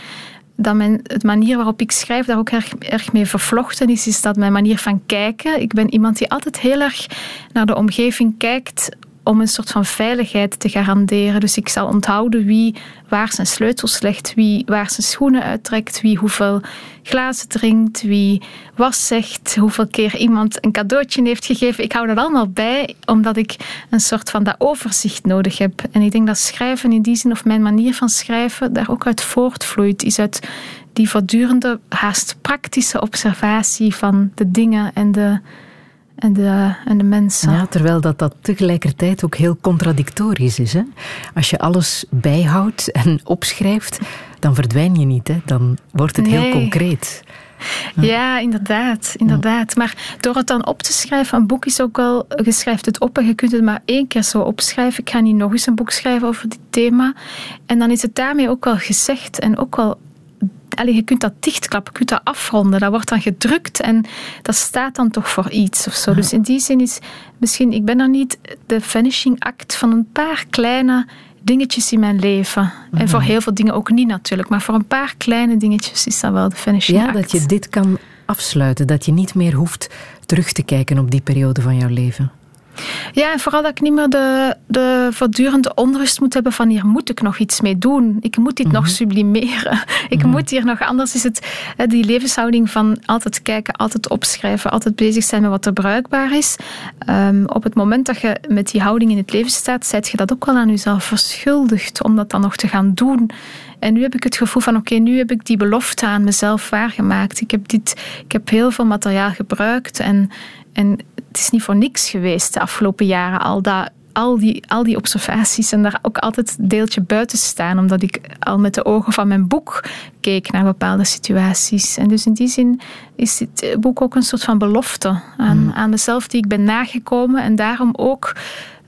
dat mijn, de manier waarop ik schrijf daar ook erg, erg mee vervlochten is, is dat mijn manier van kijken. Ik ben iemand die altijd heel erg naar de omgeving kijkt om een soort van veiligheid te garanderen. Dus ik zal onthouden wie waar zijn sleutels legt, wie waar zijn schoenen uittrekt, wie hoeveel glazen drinkt, wie was zegt, hoeveel keer iemand een cadeautje heeft gegeven. Ik hou dat allemaal bij, omdat ik een soort van dat overzicht nodig heb. En ik denk dat schrijven in die zin, of mijn manier van schrijven, daar ook uit voortvloeit. Is uit die voortdurende, haast praktische observatie van de dingen en de en de, en de mensen. Ja, terwijl dat, dat tegelijkertijd ook heel contradictorisch is. Hè? Als je alles bijhoudt en opschrijft, dan verdwijn je niet. Hè? Dan wordt het heel concreet. Ja. inderdaad, inderdaad. Maar door het dan op te schrijven, een boek is ook wel, je schrijft het op en je kunt het maar één keer zo opschrijven. Ik ga niet nog eens een boek schrijven over dit thema. En dan is het daarmee ook wel gezegd en ook wel allee, je kunt dat dichtklappen, je kunt dat afronden. Dat wordt dan gedrukt en dat staat dan toch voor iets of zo. Dus in die zin is misschien, ik ben dan niet de finishing act van een paar kleine dingetjes in mijn leven. En voor mhm. heel veel dingen ook niet natuurlijk, maar voor een paar kleine dingetjes is dat wel de finishing ja, act. Ja, dat je dit kan afsluiten, dat je niet meer hoeft terug te kijken op die periode van jouw leven. Ja, en vooral dat ik niet meer de, de voortdurende onrust moet hebben van hier moet ik nog iets mee doen. Ik moet dit nog mhm. sublimeren. (laughs) Ik mhm. moet hier nog, anders is het die levenshouding van altijd kijken, altijd opschrijven, altijd bezig zijn met wat er bruikbaar is. Ehm, op het moment dat je met die houding in het leven staat, zijt je dat ook wel aan jezelf verschuldigd om dat dan nog te gaan doen. En nu heb ik het gevoel van oké, nu heb ik die belofte aan mezelf waargemaakt. Ik heb, dit, ik heb heel veel materiaal gebruikt en, en het is niet voor niks geweest de afgelopen jaren. Al, dat, al, die, al die observaties en daar ook altijd een deeltje buiten staan, omdat ik al met de ogen van mijn boek keek naar bepaalde situaties. En dus in die zin is dit boek ook een soort van belofte aan, hmm. aan mezelf die ik ben nagekomen en daarom ook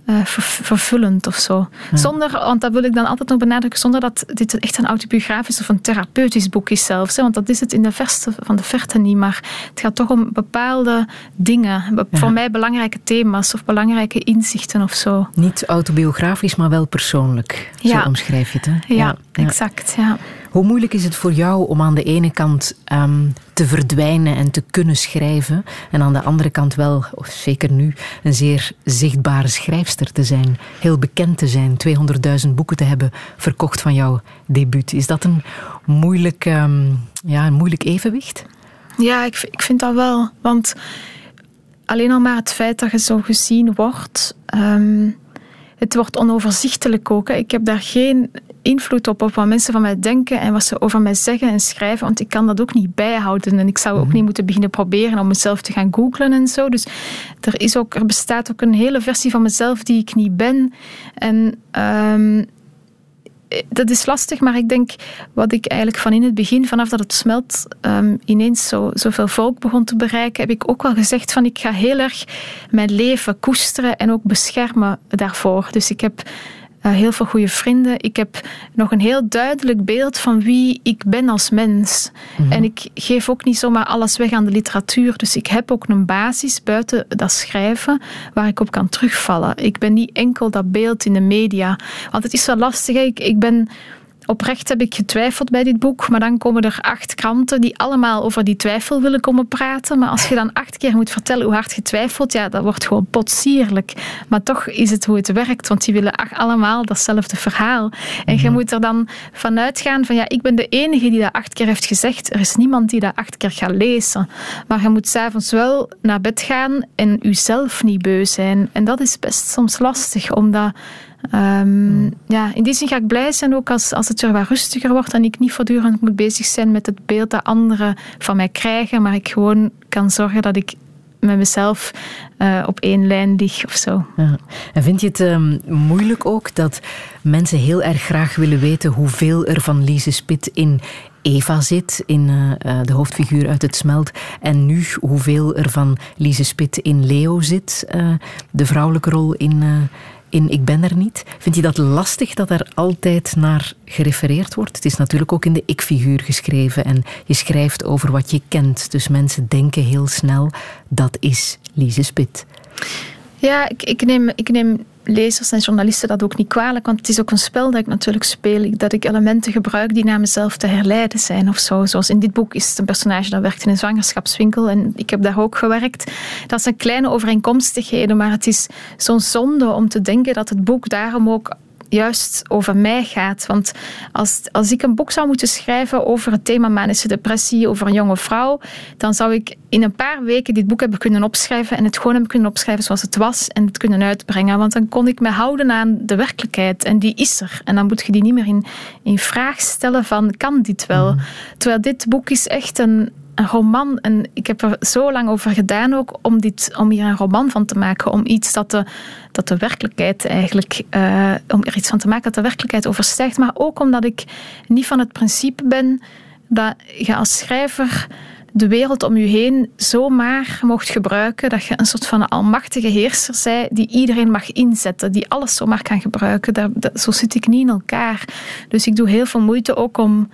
uh, vervullend of zo. Zonder, want dat wil ik dan altijd nog benadrukken, zonder dat dit echt een autobiografisch of een therapeutisch boek is zelfs. Hè, want dat is het in de verste van de verte niet. Maar het gaat toch om bepaalde dingen, voor mij belangrijke thema's of belangrijke inzichten of zo. Niet autobiografisch, maar wel persoonlijk. Zo omschrijf je het. Hè? Ja, exact. Ja. Hoe moeilijk is het voor jou om aan de ene kant um, te verdwijnen en te kunnen schrijven en aan de andere kant wel, zeker nu, een zeer zichtbare schrijfster te zijn, heel bekend te zijn, 200.000 boeken te hebben verkocht van jouw debuut. Is dat een moeilijk, um, ja, een moeilijk evenwicht? Ja, ik, ik vind dat wel. Want alleen al maar het feit dat je zo gezien wordt. Um, het wordt onoverzichtelijk ook. Ik heb daar geen invloed op, op wat mensen van mij denken en wat ze over mij zeggen en schrijven, want ik kan dat ook niet bijhouden. En ik zou ook mhm. niet moeten beginnen proberen om mezelf te gaan googlen en zo. Dus er, is ook, er bestaat ook een hele versie van mezelf die ik niet ben. En um, dat is lastig, maar ik denk wat ik eigenlijk van in het begin, vanaf dat het smelt, um, ineens zo, zoveel volk begon te bereiken, heb ik ook wel gezegd van ik ga heel erg mijn leven koesteren en ook beschermen daarvoor. Dus ik heb uh, heel veel goede vrienden. Ik heb nog een heel duidelijk beeld van wie ik ben als mens. Mhm. En ik geef ook niet zomaar alles weg aan de literatuur. Dus ik heb ook een basis buiten dat schrijven waar ik op kan terugvallen. Ik ben niet enkel dat beeld in de media. Want het is wel lastig. Ik, ik ben Oprecht heb ik getwijfeld bij dit boek, maar dan komen er acht kranten die allemaal over die twijfel willen komen praten. Maar als je dan acht keer moet vertellen hoe hard je twijfelt, ja, dat wordt gewoon potsierlijk. Maar toch is het hoe het werkt, want die willen allemaal datzelfde verhaal. En je mhm. moet er dan vanuit gaan van, ja, ik ben de enige die dat acht keer heeft gezegd. Er is niemand die dat acht keer gaat lezen. Maar je moet s'avonds wel naar bed gaan en jezelf niet beu zijn. En dat is best soms lastig, omdat Um, ja, in die zin ga ik blij zijn ook als, als het weer wat rustiger wordt en ik niet voortdurend moet bezig zijn met het beeld dat anderen van mij krijgen, maar ik gewoon kan zorgen dat ik met mezelf uh, op één lijn lig of zo. Ja. En vind je het um, moeilijk ook dat mensen heel erg graag willen weten hoeveel er van Lise Spit in Eva zit, in uh, de hoofdfiguur uit het smelt, en nu hoeveel er van Lise Spit in Leo zit, uh, de vrouwelijke rol in in Ik ben er niet. Vind je dat lastig dat er altijd naar gerefereerd wordt? Het is natuurlijk ook in de ik-figuur geschreven en je schrijft over wat je kent. Dus mensen denken heel snel, dat is Lise Spit. Ja, ik, ik, neem, ik neem lezers en journalisten dat ook niet kwalijk, want het is ook een spel dat ik natuurlijk speel, dat ik elementen gebruik die naar mezelf te herleiden zijn of zo. Zoals in dit boek is het een personage dat werkt in een zwangerschapswinkel en ik heb daar ook gewerkt. Dat zijn kleine overeenkomstigheden, maar het is zo'n zonde om te denken dat het boek daarom ook juist over mij gaat. Want als, als ik een boek zou moeten schrijven over het thema manische depressie, over een jonge vrouw, dan zou ik in een paar weken dit boek hebben kunnen opschrijven en het gewoon hebben kunnen opschrijven zoals het was en het kunnen uitbrengen. Want dan kon ik me houden aan de werkelijkheid en die is er. En dan moet je die niet meer in, in vraag stellen van kan dit wel? Mhm. Terwijl dit boek is echt een, een roman. En ik heb er zo lang over gedaan ook om, dit, om hier een roman van te maken. Om iets dat de, dat de werkelijkheid eigenlijk, uh, om er iets van te maken dat de werkelijkheid overstijgt. Maar ook omdat ik niet van het principe ben dat je als schrijver de wereld om je heen zomaar mocht gebruiken. Dat je een soort van almachtige heerser zij die iedereen mag inzetten, die alles zomaar kan gebruiken. dat, zo zit ik niet in elkaar. Dus ik doe heel veel moeite ook om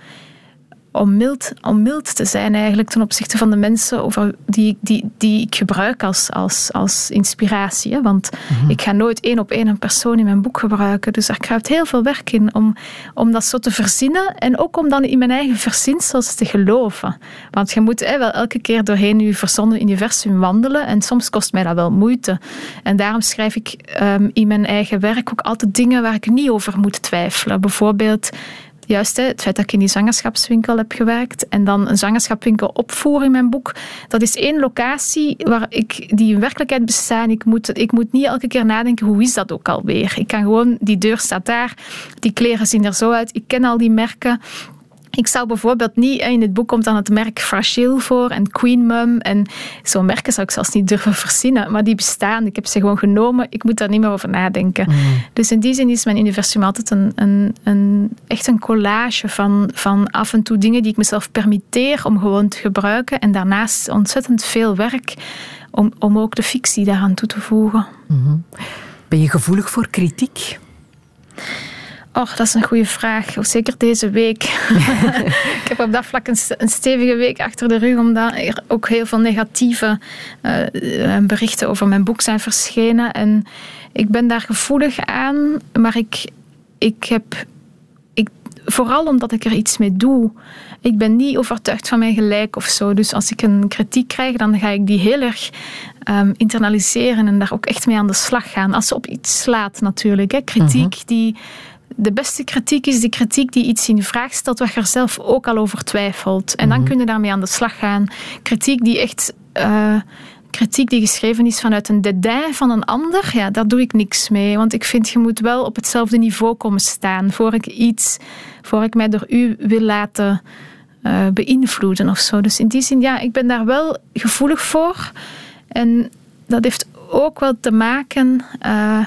om mild, om mild te zijn eigenlijk ten opzichte van de mensen over die, die, die ik gebruik als, als, als inspiratie. Hè? Want mhm. ik ga nooit één op één een persoon in mijn boek gebruiken. Dus er kruipt heel veel werk in om, om dat zo te verzinnen en ook om dan in mijn eigen verzinsels te geloven. Want je moet hè, wel elke keer doorheen je verzonnen universum wandelen en soms kost mij dat wel moeite. En daarom schrijf ik um, in mijn eigen werk ook altijd dingen waar ik niet over moet twijfelen. Bijvoorbeeld juist hè, het feit dat ik in die zwangerschapswinkel heb gewerkt en dan een zwangerschapswinkel opvoer in mijn boek, dat is één locatie waar ik, die in werkelijkheid bestaat. Ik moet, ik moet niet elke keer nadenken, hoe is dat ook alweer? Ik kan gewoon, die deur staat daar, die kleren zien er zo uit, ik ken al die merken. Ik zou bijvoorbeeld niet, in het boek komt dan het merk Fragile voor en Queen Mum. En zo'n merken zou ik zelfs niet durven verzinnen, maar die bestaan. Ik heb ze gewoon genomen, ik moet daar niet meer over nadenken. Mm. Dus in die zin is mijn universum altijd een, een, een, echt een collage van, van af en toe dingen die ik mezelf permitteer om gewoon te gebruiken. En daarnaast ontzettend veel werk om, om ook de fictie daaraan toe te voegen. Mm-hmm. Ben je gevoelig voor kritiek? Oh, dat is een goede vraag. Zeker deze week. (laughs) ik heb op dat vlak een, stevige week achter de rug, omdat er ook heel veel negatieve uh, berichten over mijn boek zijn verschenen. En ik ben daar gevoelig aan, maar ik, ik heb. Ik, vooral omdat ik er iets mee doe. Ik ben niet overtuigd van mijn gelijk of zo. Dus als ik een kritiek krijg, dan ga ik die heel erg um, internaliseren en daar ook echt mee aan de slag gaan. Als ze op iets slaat, natuurlijk. Hè. Kritiek mhm. die de beste kritiek is de kritiek die iets in vraag stelt waar je er zelf ook al over twijfelt. En dan mhm. kun je daarmee aan de slag gaan. Kritiek die echt... Uh, kritiek die geschreven is vanuit een dédain van een ander, ja, daar doe ik niks mee. Want ik vind, je moet wel op hetzelfde niveau komen staan voor ik iets, voor ik mij door u wil laten uh, beïnvloeden of zo. Dus in die zin, ja, ik ben daar wel gevoelig voor. En dat heeft ook wel te maken... Uh,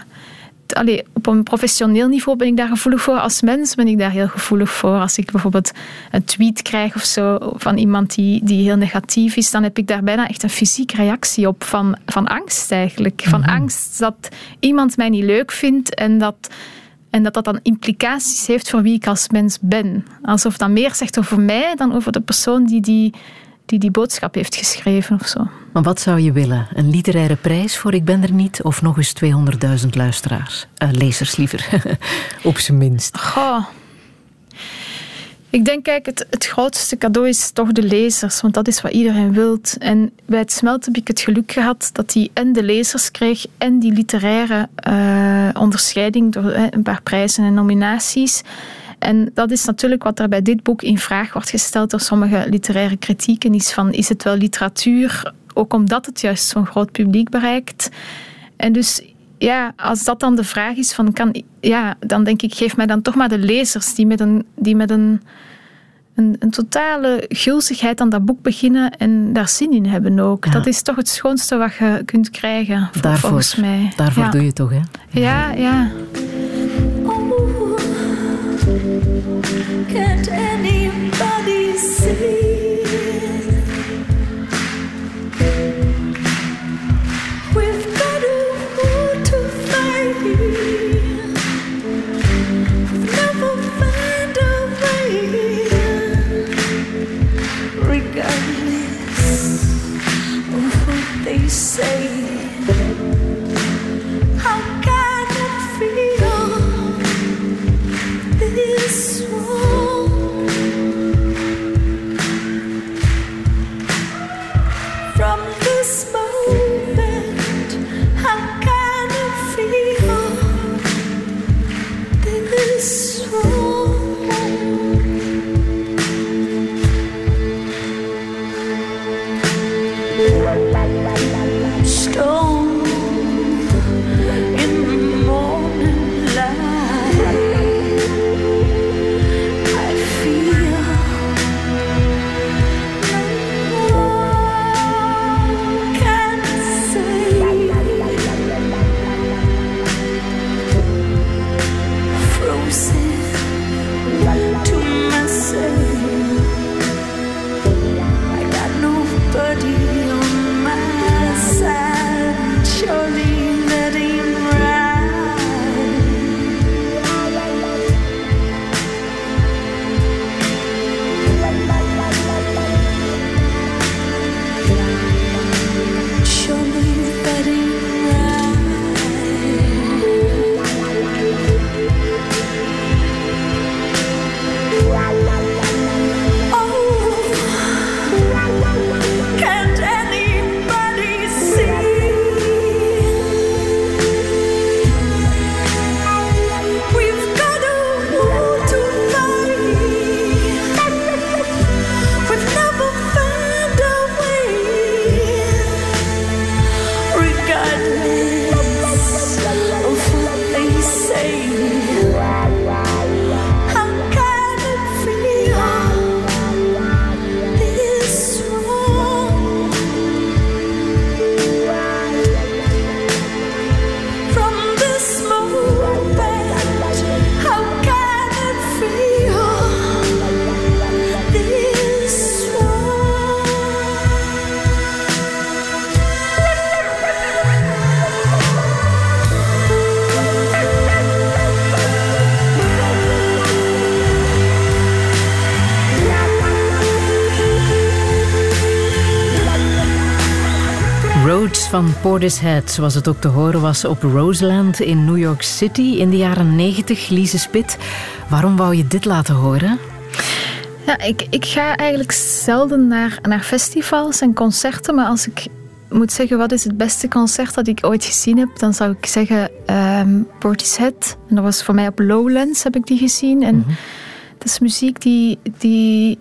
allee, op een professioneel niveau ben ik daar gevoelig voor. Als mens ben ik daar heel gevoelig voor. Als ik bijvoorbeeld een tweet krijg of zo van iemand die, die heel negatief is, dan heb ik daar bijna echt een fysieke reactie op van, van angst eigenlijk. Van mhm. angst dat iemand mij niet leuk vindt en dat, en dat dat dan implicaties heeft voor wie ik als mens ben. Alsof dat meer zegt over mij dan over de persoon die die die die boodschap heeft geschreven of zo. Maar wat zou je willen? Een literaire prijs voor Ik ben er niet? Of nog eens 200.000 luisteraars? Uh, lezers liever, (laughs) op zijn minst. Goh. Ik denk, kijk, het, het grootste cadeau is toch de lezers, want dat is wat iedereen wilt. En bij het smelt heb ik het geluk gehad dat hij en de lezers kreeg en die literaire uh, onderscheiding door uh, een paar prijzen en nominaties. En dat is natuurlijk wat er bij dit boek in vraag wordt gesteld door sommige literaire kritieken, is van is het wel literatuur, ook omdat het juist zo'n groot publiek bereikt. En dus ja, als dat dan de vraag is van kan, ja, dan denk ik, geef mij dan toch maar de lezers die met een, die met een, een, een totale gulzigheid aan dat boek beginnen en daar zin in hebben ook. Dat is toch het schoonste wat je kunt krijgen, daarvoor, volgens mij. Daarvoor doe je het toch, hè? Ja, ja. can't any van Portishead, zoals het ook te horen was op Roseland in New York City in de jaren 90. Lise Spit, waarom wou je dit laten horen? Ja, ik, ik ga eigenlijk zelden naar, naar festivals en concerten, maar als ik moet zeggen wat is het beste concert dat ik ooit gezien heb, dan zou ik zeggen um, Portishead. En dat was voor mij op Lowlands heb ik die gezien. En dat is muziek die, die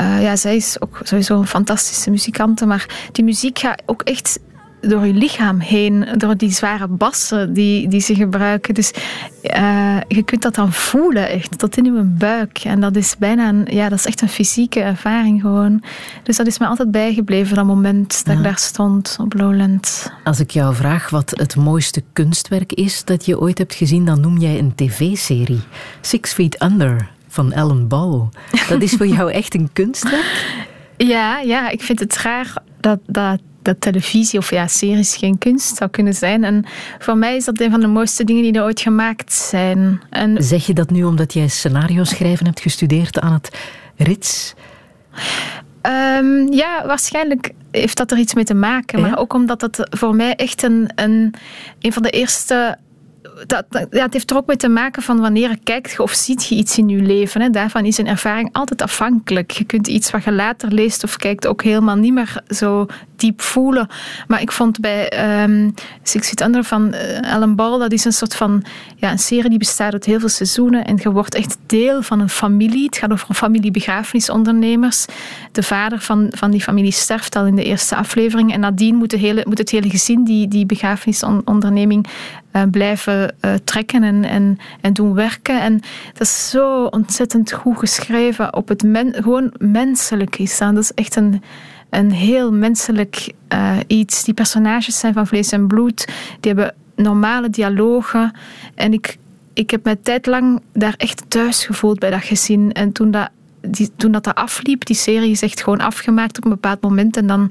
uh, ja, zij is ook sowieso een fantastische muzikante, maar die muziek gaat ook echt door je lichaam heen, door die zware bassen die, die ze gebruiken. Dus uh, je kunt dat dan voelen, echt, tot in je buik. En dat is bijna een, ja, dat is echt een fysieke ervaring gewoon. Dus dat is me altijd bijgebleven, dat moment dat ik daar stond op Lowland. Als ik jou vraag wat het mooiste kunstwerk is dat je ooit hebt gezien, dan noem jij een tv-serie. Six Feet Under van Ellen Ball. Dat is voor jou echt een kunstwerk? Ja, ja, ik vind het raar dat, dat dat televisie of ja, series geen kunst zou kunnen zijn. En voor mij is dat een van de mooiste dingen die er ooit gemaakt zijn. En zeg je dat nu omdat jij scenario schrijven hebt gestudeerd aan het Rits? Um, ja, waarschijnlijk heeft dat er iets mee te maken. Maar ook omdat het voor mij echt een, een, een van de eerste dat, het heeft er ook mee te maken van wanneer kijkt of ziet je iets in je leven. Hè. Daarvan is een ervaring altijd afhankelijk. Je kunt iets wat je later leest of kijkt ook helemaal niet meer zo diep voelen. Maar ik vond bij um, Six Feet Under van uh, Alan Ball, dat is een soort van ja, een serie die bestaat uit heel veel seizoenen en je wordt echt deel van een familie. Het gaat over een familie begrafenisondernemers. De vader van, van die familie sterft al in de eerste aflevering en nadien moet, de hele, moet het hele gezin die, die begrafenisonderneming blijven uh, trekken en, en, en doen werken. En dat is zo ontzettend goed geschreven op het men, gewoon menselijk is. Dat is echt een een heel menselijk uh, iets. Die personages zijn van vlees en bloed. Die hebben normale dialogen. En ik, ik heb me tijdlang daar echt thuis gevoeld bij dat gezin. En toen dat die, toen dat, dat afliep, die serie is echt gewoon afgemaakt op een bepaald moment. En dan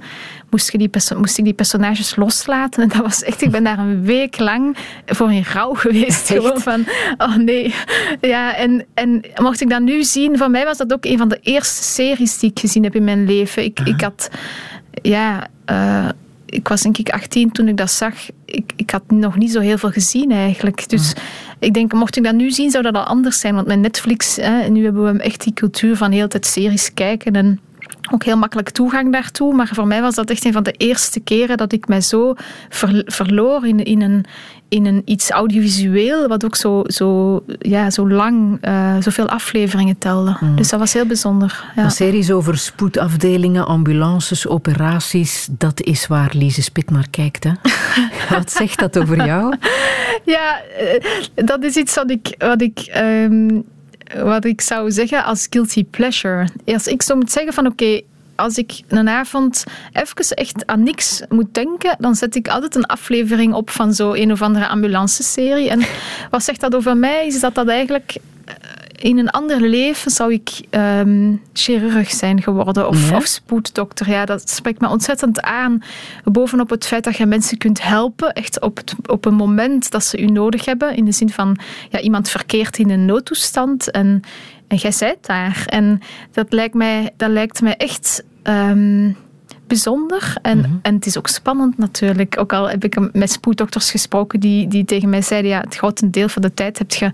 moest, je die moest ik die personages loslaten. (laughs) En dat was echt, ik ben daar een week lang voor in rouw geweest. Gewoon van, oh nee. Ja, en, en mocht ik dat nu zien, voor mij was dat ook een van de eerste series die ik gezien heb in mijn leven. Ik, ik had, ja... Uh, ik was denk ik 18 toen ik dat zag. Ik, ik had nog niet zo heel veel gezien eigenlijk. Dus ik denk, mocht ik dat nu zien, zou dat al anders zijn. Want met Netflix, hè, nu hebben we echt die cultuur van heel tijd series kijken. En ook heel makkelijk toegang daartoe. Maar voor mij was dat echt een van de eerste keren dat ik mij zo verloor in, in, een, in een iets audiovisueel, wat ook zo, zo, ja, zo lang, uh, zoveel afleveringen telde. Mm. Dus dat was heel bijzonder. Ja. Een series over spoedafdelingen, ambulances, operaties, dat is waar Lise Spit naar kijkt. Hè? (laughs) wat zegt dat over jou? Ja, eh, dat is iets wat ik. Wat ik um, wat ik zou zeggen als guilty pleasure. Als ik zo moet zeggen van oké, als ik een avond even echt aan niks moet denken, dan zet ik altijd een aflevering op van zo een of andere ambulance-serie. En wat zegt dat over mij? Is dat dat eigenlijk in een ander leven zou ik um, chirurg zijn geworden of, of, spoeddokter. Ja, dat spreekt me ontzettend aan. Bovenop het feit dat je mensen kunt helpen, echt op, het, op een moment dat ze u nodig hebben. In de zin van ja, iemand verkeert in een noodtoestand en, en jij zijt daar. En dat lijkt mij, dat lijkt mij echt. Um, bijzonder. En, mhm. en het is ook spannend natuurlijk. Ook al heb ik met spoeddokters gesproken die, die tegen mij zeiden, ja, het grote deel van de tijd heb je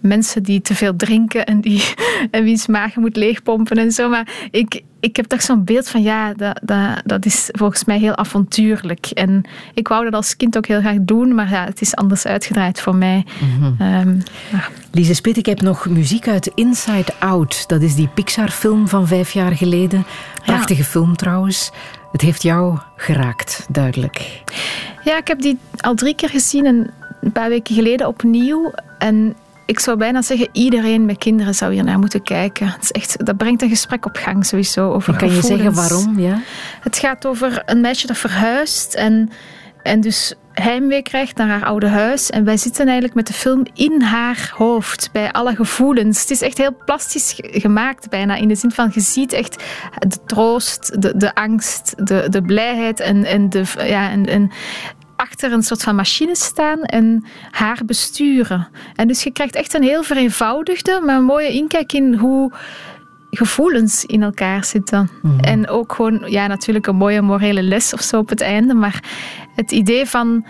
mensen die te veel drinken en, die, (laughs) en wiens maag moet leegpompen en zo. Maar ik, ik heb toch zo'n beeld van, ja, dat, dat, dat is volgens mij heel avontuurlijk. En ik wou dat als kind ook heel graag doen, maar ja, het is anders uitgedraaid voor mij. Mm -hmm. Lise Spit, ik heb nog muziek uit Inside Out. Dat is die Pixar-film van vijf jaar geleden. Prachtige film trouwens. Het heeft jou geraakt, duidelijk. Ja, ik heb die al drie keer gezien en een paar weken geleden opnieuw. En ik zou bijna zeggen, iedereen met kinderen zou hier naar moeten kijken. Het is echt, dat brengt een gesprek op gang sowieso. Over kan je zeggen waarom? Ja? Het gaat over een meisje dat verhuist en, en dus heimwee krijgt naar haar oude huis. En wij zitten eigenlijk met de film in haar hoofd, bij alle gevoelens. Het is echt heel plastisch gemaakt bijna, in de zin van je ziet echt de troost, de, de angst, de, de blijheid en, en, de, ja, en, en achter een soort van machine staan en haar besturen. En dus je krijgt echt een heel vereenvoudigde, maar een mooie inkijk in hoe gevoelens in elkaar zitten. Mhm. En ook gewoon, ja, natuurlijk een mooie morele les of zo op het einde, maar het idee van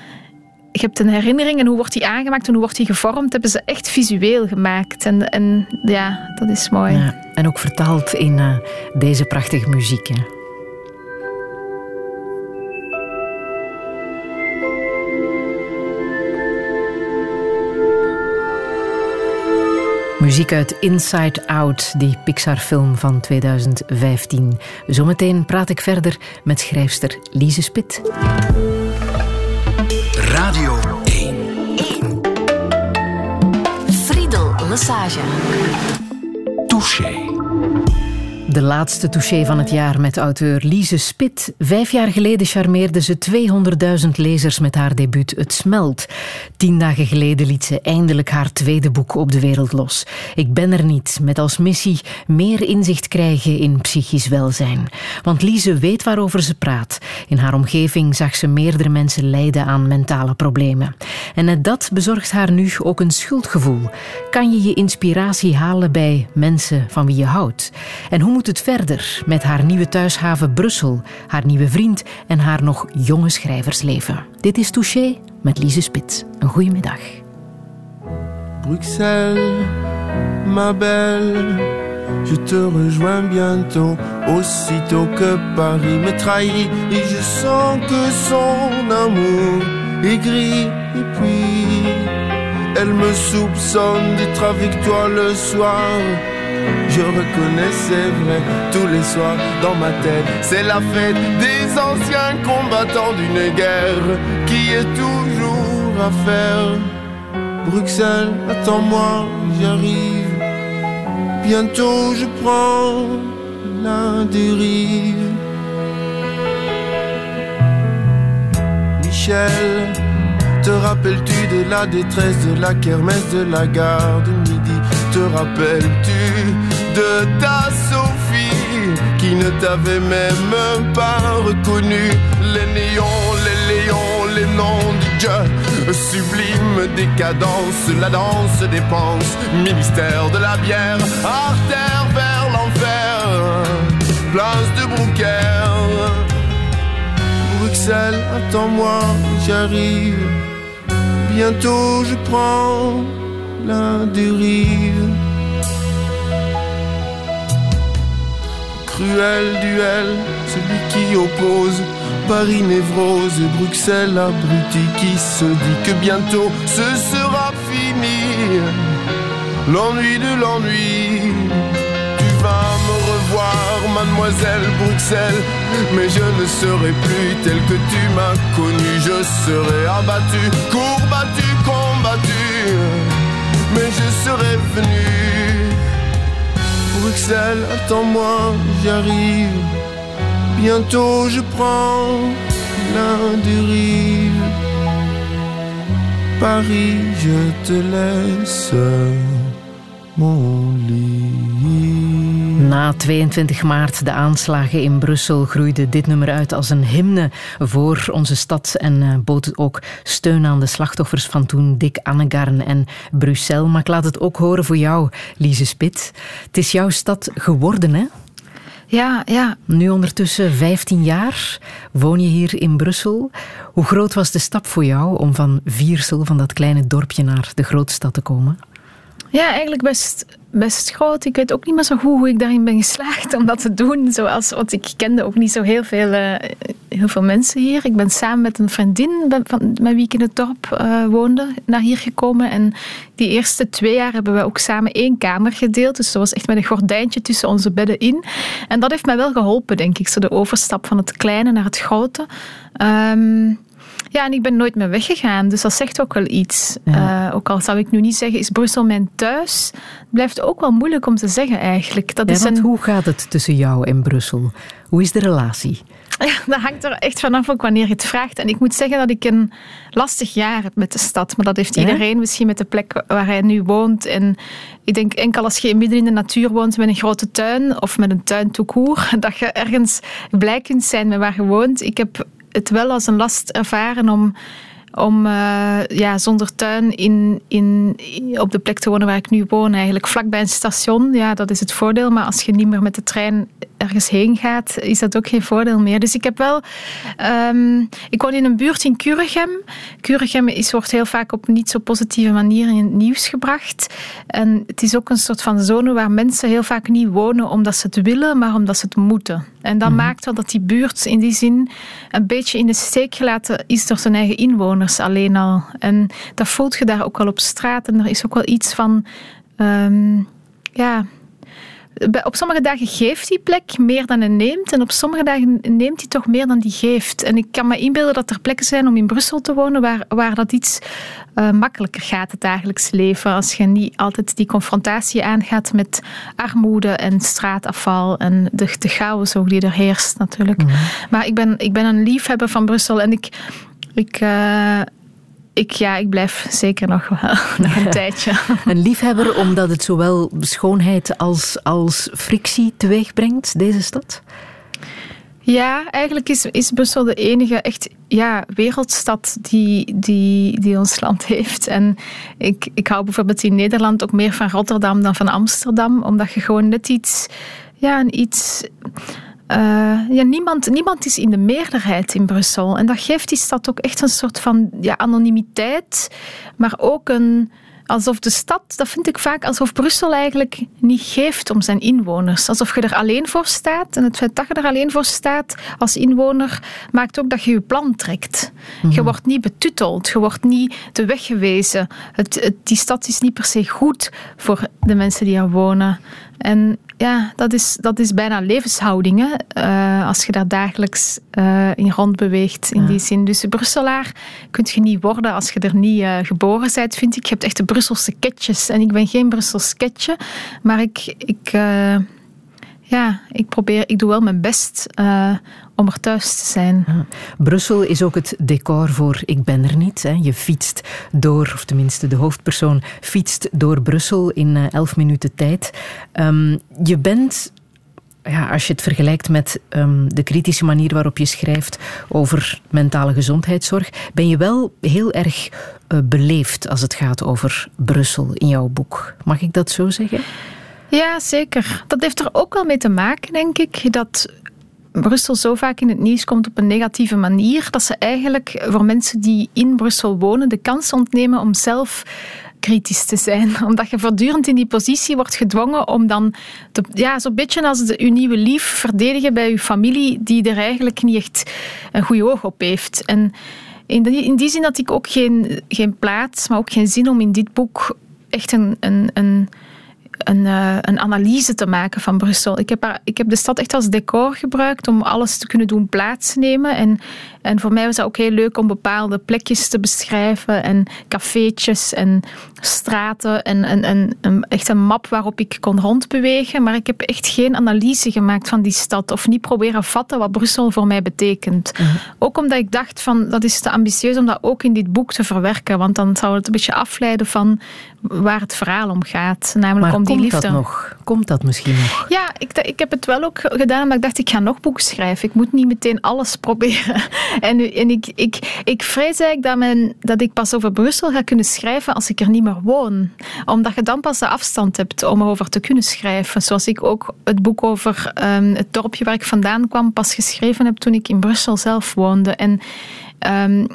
je hebt een herinnering en hoe wordt die aangemaakt en hoe wordt die gevormd, hebben ze echt visueel gemaakt. En, en ja, dat is mooi. Ja, en ook vertaald in eh, deze prachtige muziek. Hè. Muziek uit Inside Out, die Pixar-film van 2015. Zometeen praat ik verder met schrijfster Lise Spit. Radio 1. Friedel Lassage. Touché. De laatste touché van het jaar met auteur Lise Spit. Vijf jaar geleden charmeerde ze 200.000 lezers met haar debuut Het Smelt. Tien dagen geleden liet ze eindelijk haar tweede boek op de wereld los. Ik ben er niet, met als missie meer inzicht krijgen in psychisch welzijn. Want Lise weet waarover ze praat. In haar omgeving zag ze meerdere mensen lijden aan mentale problemen. En net dat bezorgt haar nu ook een schuldgevoel. Kan je je inspiratie halen bij mensen van wie je houdt? En hoe moet het verder met haar nieuwe thuishaven Brussel, haar nieuwe vriend en haar nog jonge schrijversleven? Dit is Touché met Lise Spits. Een goede middag. Bruxelles, ma belle, je te rejoins bientôt, aussitôt que Paris me trahit, et je sens que son amour est gris, et puis elle me soupçonne d'être avec toi le soir. Je reconnais, c'est vrai, tous les soirs dans ma tête, c'est la fête des anciens combattants d'une guerre qui est toujours à faire. Bruxelles, attends-moi, j'arrive. Bientôt je prends la dérive. Michel, te rappelles-tu de la détresse de la kermesse de la gare de midi? Te rappelles-tu de ta Sophie qui ne t'avait même pas reconnu Les néons, les léons, les noms du Dieu Sublime décadence, la danse des penses Ministère de la bière, artère vers l'enfer Place de Brouquer Bruxelles, attends-moi, j'arrive. Bientôt je prends la dérive. Cruel duel, celui qui oppose Paris névrose et Bruxelles abruti qui se dit que bientôt ce sera fini. L'ennui de l'ennui. Tu vas me revoir, mademoiselle Bruxelles, mais je ne serai plus tel que tu m'as connu. Je serai abattu, courbattu, combattu, mais je serai venu. Bruxelles, attends-moi, j'arrive. Bientôt je prends la dérive. Paris, je te laisse mon lit. Na 22 maart, de aanslagen in Brussel, groeide dit nummer uit als een hymne voor onze stad en uh, bood ook steun aan de slachtoffers van toen, Dick Annegarn en Brussel. Maar ik laat het ook horen voor jou, Lise Spit. Het is jouw stad geworden, hè? Ja, ja. Nu ondertussen 15 jaar woon je hier in Brussel. Hoe groot was de stap voor jou om van Viersel, van dat kleine dorpje, naar de grootstad te komen? Ja, eigenlijk best, best groot. Ik weet ook niet meer zo goed hoe ik daarin ben geslaagd om dat te doen. Zoals, want ik kende ook niet zo heel veel, uh, heel veel mensen hier. Ik ben samen met een vriendin van, met wie ik in het dorp uh, woonde naar hier gekomen. En die eerste twee jaar hebben we ook samen één kamer gedeeld. Dus dat was echt met een gordijntje tussen onze bedden in. En dat heeft mij wel geholpen, denk ik. Zo de overstap van het kleine naar het grote. Um, ja, en ik ben nooit meer weggegaan, dus dat zegt ook wel iets. Ja. Uh, ook al zou ik nu niet zeggen, is Brussel mijn thuis? Blijft ook wel moeilijk om te zeggen eigenlijk. Dat ja, is want een... hoe gaat het tussen jou en Brussel? Hoe is de relatie? (laughs) Ja, dat hangt er echt vanaf ook wanneer je het vraagt. En ik moet zeggen dat ik een lastig jaar heb met de stad. Maar dat heeft iedereen misschien met de plek waar hij nu woont. En ik denk enkel als je midden in de natuur woont met een grote tuin of met een tuin toekoer, (laughs) dat je ergens blij kunt zijn met waar je woont. Ik heb het wel als een last ervaren om, om uh, ja, zonder tuin in, in, op de plek te wonen waar ik nu woon. Eigenlijk vlakbij een station. Ja, dat is het voordeel. Maar als je niet meer met de trein ergens heen gaat, is dat ook geen voordeel meer. Dus ik heb wel... Um, ik woon in een buurt in Kuregem. Kuregem is, wordt heel vaak op niet zo positieve manier in het nieuws gebracht. En het is ook een soort van zone waar mensen heel vaak niet wonen omdat ze het willen, maar omdat ze het moeten. En dat mm maakt wel dat die buurt in die zin een beetje in de steek gelaten is door zijn eigen inwoners alleen al. En dat voelt je daar ook wel op straat. En er is ook wel iets van... Um, ja, op sommige dagen geeft die plek meer dan hij neemt. En op sommige dagen neemt hij toch meer dan die geeft. En ik kan me inbeelden dat er plekken zijn om in Brussel te wonen waar, waar dat iets uh, makkelijker gaat, het dagelijks leven. Als je niet altijd die confrontatie aangaat met armoede en straatafval en de, de chaos ook die er heerst natuurlijk. Mhm. Maar ik ben, ik ben een liefhebber van Brussel en ik... Ik, uh, ik, ja, ik blijf zeker nog, (laughs) nog een (laughs) tijdje. Een liefhebber omdat het zowel schoonheid als, als frictie teweegbrengt, deze stad? Ja, eigenlijk is, is Brussel de enige echt ja, wereldstad die, die, die ons land heeft. En ik, ik hou bijvoorbeeld in Nederland ook meer van Rotterdam dan van Amsterdam, omdat je gewoon net iets, ja, een iets uh, ja, niemand, niemand is in de meerderheid in Brussel. En dat geeft die stad ook echt een soort van ja, anonimiteit, maar ook een, alsof de stad, dat vind ik vaak, alsof Brussel eigenlijk niet geeft om zijn inwoners. Alsof je er alleen voor staat. En het feit dat je er alleen voor staat als inwoner maakt ook dat je je plan trekt. Je mhm. wordt niet betutteld, je wordt niet de weg gewezen. Het, die stad is niet per se goed voor de mensen die er wonen. En ja, dat is, dat is bijna levenshouding. Hè? Uh, als je daar dagelijks uh, in rond beweegt, in die zin. Dus Brusselaar kun je niet worden als je er niet uh, geboren bent, vind ik. Je hebt echt de Brusselse ketjes. En ik ben geen Brussels ketje, maar ik, ik, ja, ik probeer, ik doe wel mijn best om er thuis te zijn. Brussel is ook het decor voor Ik ben er niet. Hè. Je fietst door, of tenminste de hoofdpersoon fietst door Brussel in uh, elf minuten tijd. Um, je bent ja, als je het vergelijkt met um, de kritische manier waarop je schrijft over mentale gezondheidszorg, ben je wel heel erg uh, beleefd als het gaat over Brussel in jouw boek. Mag ik dat zo zeggen? Ja, zeker. Dat heeft er ook wel mee te maken, denk ik, dat Brussel zo vaak in het nieuws komt op een negatieve manier, dat ze eigenlijk voor mensen die in Brussel wonen de kans ontnemen om zelf kritisch te zijn. (laughs) Omdat je voortdurend in die positie wordt gedwongen om dan, ja, zo'n beetje als de, uw nieuwe lief verdedigen bij uw familie, die er eigenlijk niet echt een goede oog op heeft. En in die, in die zin had ik ook geen, geen plaats, maar ook geen zin om in dit boek echt een, een, een een, uh, een analyse te maken van Brussel. Ik heb, ik heb de stad echt als decor gebruikt om alles te kunnen doen plaatsnemen. En, en voor mij was het ook heel leuk om bepaalde plekjes te beschrijven en cafeetjes en straten en, en, en, en echt een map waarop ik kon rondbewegen. Maar ik heb echt geen analyse gemaakt van die stad of niet proberen vatten wat Brussel voor mij betekent. Mhm. Ook omdat ik dacht van dat is te ambitieus om dat ook in dit boek te verwerken, want dan zou het een beetje afleiden van waar het verhaal om gaat. Namelijk maar om die komt liefde. Dat nog? Komt dat misschien nog? Ja, ik, ik heb het wel ook gedaan, maar ik dacht ik ga nog boeken schrijven. Ik moet niet meteen alles (laughs) proberen. En, en ik, ik, ik vrees eigenlijk dat, mijn, dat ik pas over Brussel ga kunnen schrijven als ik er niet meer woon. Omdat je dan pas de afstand hebt om erover te kunnen schrijven. Zoals ik ook het boek over um, het dorpje waar ik vandaan kwam pas geschreven heb toen ik in Brussel zelf woonde. En um,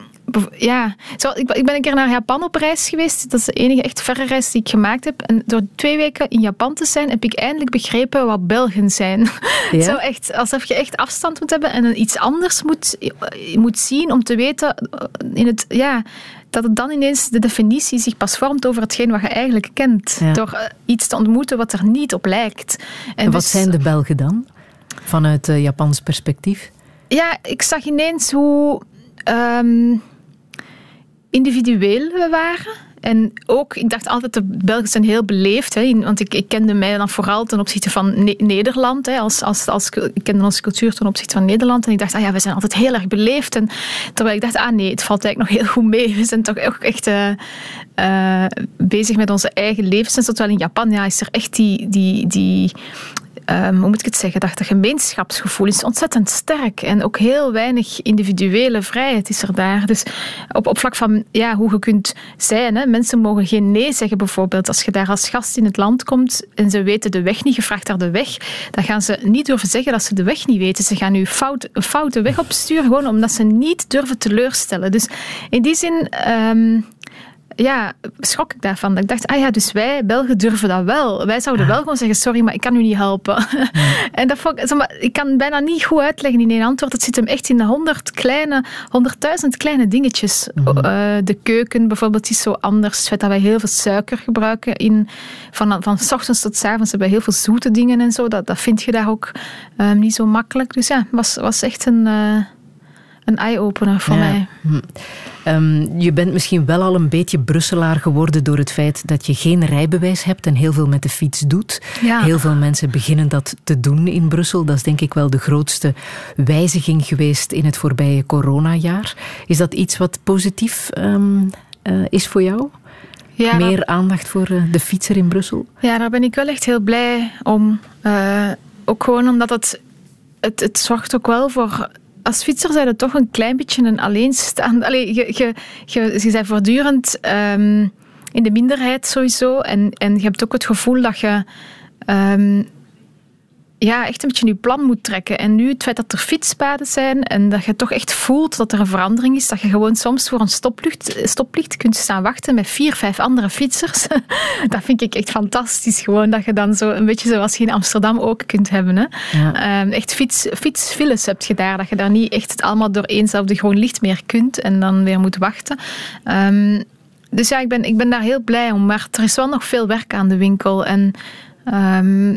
ja, zo, ik, ik ben een keer naar Japan op reis geweest. Dat is de enige echt verre reis die ik gemaakt heb. En door twee weken in Japan te zijn, heb ik eindelijk begrepen wat Belgen zijn. (laughs) Ja? Zo echt, alsof je echt afstand moet hebben en iets anders moet, moet zien om te weten in het, ja, dat het dan ineens de definitie zich pas vormt over hetgeen wat je eigenlijk kent. Door eh, iets te ontmoeten wat er niet op lijkt. En, wat dus- zijn de Belgen dan? Vanuit uh, Japans perspectief? Ja, ik zag ineens hoe... Um, individueel we waren. En ook, ik dacht altijd, de Belgen zijn heel beleefd. Hè, want ik, ik kende mij dan vooral ten opzichte van Nederland. Hè, als, als, als, ik kende onze cultuur ten opzichte van Nederland. En ik dacht, ah ja, we zijn altijd heel erg beleefd. En terwijl ik dacht, ah nee, het valt eigenlijk nog heel goed mee. (laughs) We zijn toch ook echt uh, uh, bezig met onze eigen levens. En terwijl in Japan ja, is er echt die, die, die ehm, hoe moet ik het zeggen, dat, dat gemeenschapsgevoel is ontzettend sterk. En ook heel weinig individuele vrijheid is er daar. Dus op, op vlak van ja, hoe je kunt zijn. Hè. Mensen mogen geen nee zeggen bijvoorbeeld. Als je daar als gast in het land komt en ze weten de weg niet, je vraagt de weg, dan gaan ze niet durven zeggen dat ze de weg niet weten. Ze gaan u fout, een foute weg opsturen, gewoon omdat ze niet durven teleurstellen. Dus in die zin... Ehm, ja, schrok ik daarvan. Dat ik dacht, ah ja, dus wij Belgen durven dat wel. Wij zouden wel gewoon zeggen, sorry, maar ik kan u niet helpen. (laughs) en dat vond ik, maar, ik kan bijna niet goed uitleggen in één antwoord. Het zit hem echt in de honderd kleine, honderdduizend kleine dingetjes. Mhm. Uh, de keuken bijvoorbeeld is zo anders. Het feit dat wij heel veel suiker gebruiken. In, van, van s ochtends tot s avonds hebben we heel veel zoete dingen en zo. Dat, dat vind je daar ook um, niet zo makkelijk. Dus ja, was, was echt een... Uh, een eye-opener voor Ja. mij. Hm. Ehm, je bent misschien wel al een beetje Brusselaar geworden door het feit dat je geen rijbewijs hebt en heel veel met de fiets doet. Ja. Heel veel mensen beginnen dat te doen in Brussel. Dat is denk ik wel de grootste wijziging geweest in het voorbije coronajaar. Is dat iets wat positief ehm, eh, is voor jou? Ja, Meer dat- aandacht voor eh, de fietser in Brussel? Ja, daar ben ik wel echt heel blij om. Eh, ook gewoon omdat het, het, het zorgt ook wel voor. Als fietser zijn toch een klein beetje een alleenstaande. Allee, je, je, je, je bent voortdurend ehm, in de minderheid sowieso. En, en je hebt ook het gevoel dat je. ehm, ja, echt een beetje je plan moet trekken. En nu het feit dat er fietspaden zijn en dat je toch echt voelt dat er een verandering is, dat je gewoon soms voor een stoplicht, stoplicht kunt staan wachten met vier, vijf andere fietsers. (laughs) dat vind ik echt fantastisch. Gewoon dat je dan zo een beetje zoals je in Amsterdam ook kunt hebben. Hè. Ja. Ehm, echt fiets, fietsfiles heb je daar. Dat je daar niet echt het allemaal door éénzelfde groen licht meer kunt en dan weer moet wachten. Ehm, dus ja, ik ben, ik ben daar heel blij om. Maar er is wel nog veel werk aan de winkel. En ehm,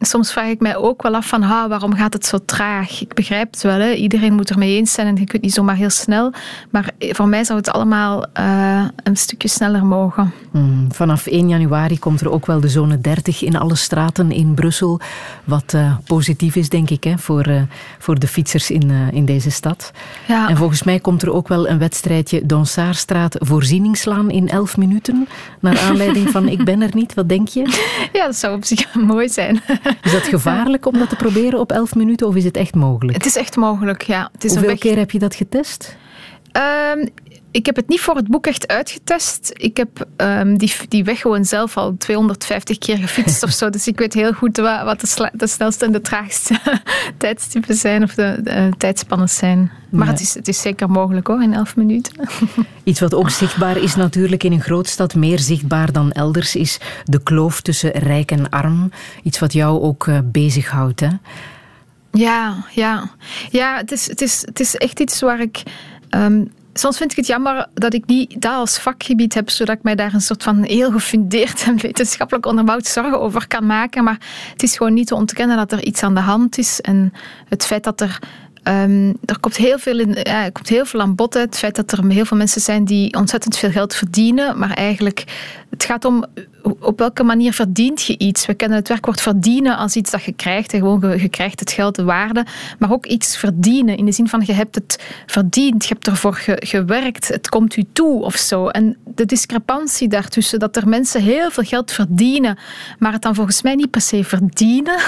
soms vraag ik mij ook wel af van waarom gaat het zo traag? Ik begrijp het wel, hè? iedereen moet er mee eens zijn en je kunt niet zomaar heel snel. Maar voor mij zou het allemaal eh, een stukje sneller mogen. Hmm, Vanaf 1 januari komt er ook wel de zone 30 in alle straten in Brussel. Wat eh, positief is, denk ik, hè, voor, eh, voor de fietsers in, eh, in deze stad. Ja. En volgens mij komt er ook wel een wedstrijdje Donsaarstraat voorzieningslaan in 11 minuten. Naar aanleiding van Ik ben er niet. Wat denk je? (laughs) Ja, dat zou op zich mooi zijn. (laughs) Is dat gevaarlijk om dat te proberen op 11 minuten of is het echt mogelijk? Het is echt mogelijk, ja. Het is een Hoeveel keer heb je dat getest? Ehm, ik heb het niet voor het boek echt uitgetest. Ik heb ehm, die, die weg gewoon zelf al 250 keer gefietst of zo. Dus ik weet heel goed wat, wat de, snelste en de traagste (laughs) tijdstippen zijn of de, de, eh, tijdspannen zijn. Maar Ja. het, is, het is zeker mogelijk hoor, in 11 minuten. (laughs) Iets wat ook zichtbaar is natuurlijk in een grootstad, meer zichtbaar dan elders, is de kloof tussen rijk en arm. Iets wat jou ook eh, bezighoudt, hè? Ja, ja. Ja, het is, het is, het is echt iets waar ik... ehm, soms vind ik het jammer dat ik niet dat als vakgebied heb, zodat ik mij daar een soort van heel gefundeerd en wetenschappelijk onderbouwd zorgen over kan maken. Maar het is gewoon niet te ontkennen dat er iets aan de hand is. En het feit dat er... ehm, er, komt heel veel in, ja, er komt heel veel aan bod. hè. Het feit dat er heel veel mensen zijn die ontzettend veel geld verdienen, maar eigenlijk het gaat om op welke manier verdient je iets. We kennen het werkwoord verdienen als iets dat je krijgt. hè. Gewoon, je, krijgt het geld, de waarde. Maar ook iets verdienen in de zin van je hebt het verdiend, je hebt ervoor ge- gewerkt, het komt u toe of zo. En de discrepantie daartussen, dat er mensen heel veel geld verdienen, maar het dan volgens mij niet per se verdienen,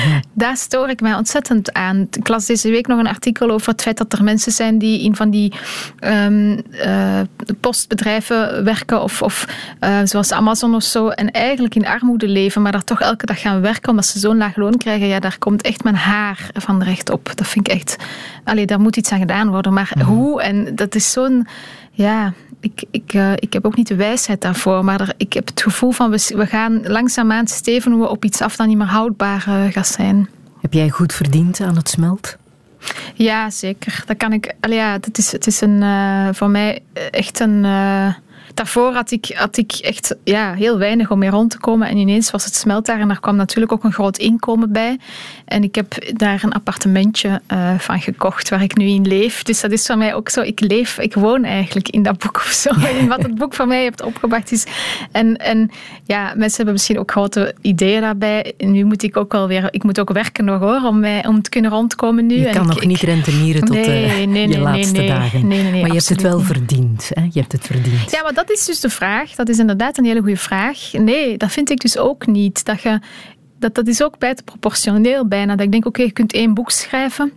(laughs) daar stoor ik mij ontzettend aan. Ik las deze week nog een artikel over het feit dat er mensen zijn die in van die ehm, eh, postbedrijven werken of, of eh, zoals Amazon of zo en eigenlijk in armoede leven, maar daar toch elke dag gaan werken omdat ze zo'n laag loon krijgen. Ja, daar komt echt mijn haar van recht op. Dat vind ik echt... Allee, daar moet iets aan gedaan worden. Maar hoe? En dat is zo'n... Ja, ik, ik, eh, ik heb ook niet de wijsheid daarvoor, maar er- ik heb het gevoel van we, we gaan langzaamaan stevenen we op iets af dat niet meer houdbaar eh, gaat zijn. Heb jij goed verdiend aan het smelt? Ja, zeker. Dat kan ik. ja, het is, het is een, eh, voor mij echt een. eh, daarvoor had ik, had ik echt ja, heel weinig om mee rond te komen. En ineens was het smelt daar. En daar kwam natuurlijk ook een groot inkomen bij. En ik heb daar een appartementje eh, van gekocht waar ik nu in leef. Dus dat is voor mij ook zo. Ik leef, ik woon eigenlijk in dat boek of zo. (laughs) In wat het boek voor mij heeft opgebracht is. En, en ja, mensen hebben misschien ook grote ideeën daarbij. En nu moet ik ook wel weer. Ik moet ook werken nog hoor, om, mij, om te kunnen rondkomen nu. Je kan nog ik- niet rentenieren tot Nee, eh, nee, nee, je nee, laatste nee. dagen. Nee, nee, nee, maar je hebt het wel verdiend. Hè? Je hebt het verdiend. Ja, dat is dus de vraag. Dat is inderdaad een hele goede vraag. Nee, dat vind ik dus ook niet. Dat je, dat, dat is ook buitenproportioneel bijna. Dat ik denk, oké, je kunt één boek schrijven,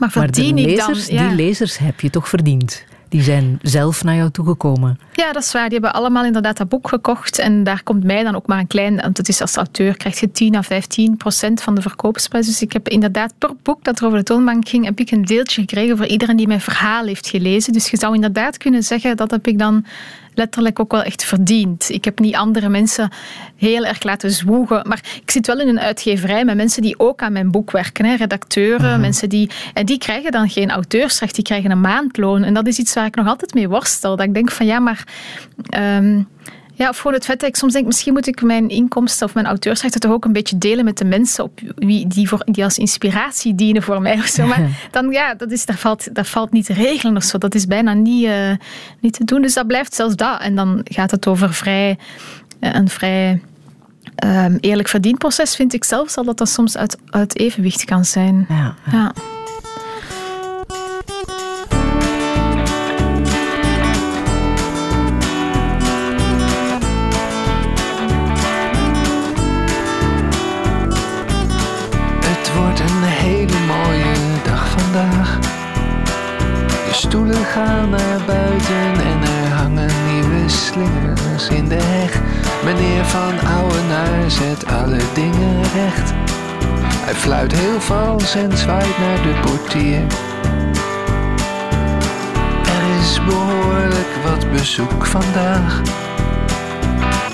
maar Maar de verdien ik dan... lezers, ja. die lezers heb je toch verdiend? Die zijn zelf naar jou toegekomen. Ja, dat is waar. Die hebben allemaal inderdaad dat boek gekocht. En daar komt mij dan ook maar een klein... Want het is als auteur krijg je 10 à 15 procent van de verkoopsprijs. Dus ik heb inderdaad per boek dat er over de toonbank ging... heb ik een deeltje gekregen voor iedereen die mijn verhaal heeft gelezen. Dus je zou inderdaad kunnen zeggen... dat heb ik dan letterlijk ook wel echt verdiend. Ik heb niet andere mensen heel erg laten zwoegen. Maar ik zit wel in een uitgeverij met mensen die ook aan mijn boek werken. Hè. Redacteuren, mensen die... En die krijgen dan geen auteursrecht, die krijgen een maandloon. En dat is iets waar ik nog altijd mee worstel. Dat ik denk van ja, maar... ehm, ja, of gewoon het feit dat ik soms denk, misschien moet ik mijn inkomsten of mijn auteursrechten toch ook een beetje delen met de mensen op wie, die, voor, die als inspiratie dienen voor mij of zo. Maar dan, ja, dat, is, dat, valt, dat valt niet te regelen of zo. Dat is bijna niet, eh, niet te doen. Dus dat blijft zelfs dat. En dan gaat het over vrij, eh, een vrij ehm, eerlijk verdienproces, vind ik zelfs al dat dat soms uit, uit evenwicht kan zijn. Ja. Ja. Stoelen gaan naar buiten en er hangen nieuwe slingers in de heg. Meneer van Ouwenaar zet alle dingen recht. Hij fluit heel vals en zwaait naar de portier. Er is behoorlijk wat bezoek vandaag.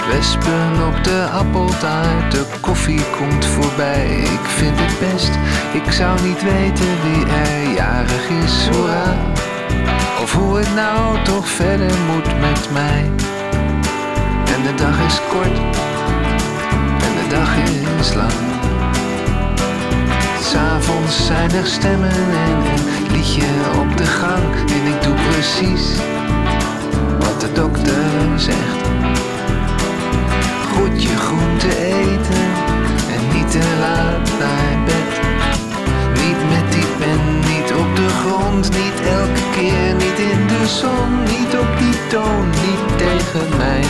Wespen op de appeltaart, de koffie komt voorbij. Ik vind het best, ik zou niet weten wie er jarig is, hoera. Of hoe het nou toch verder moet met mij. En de dag is kort, en de dag is lang. S'avonds zijn er stemmen en een liedje op de gang. En ik doe precies wat de dokter zegt. Goed je groente eten en niet te laat naar bed. Niet met die pen, niet op de grond, niet elke keer, zon, niet op die toon, niet tegen mij.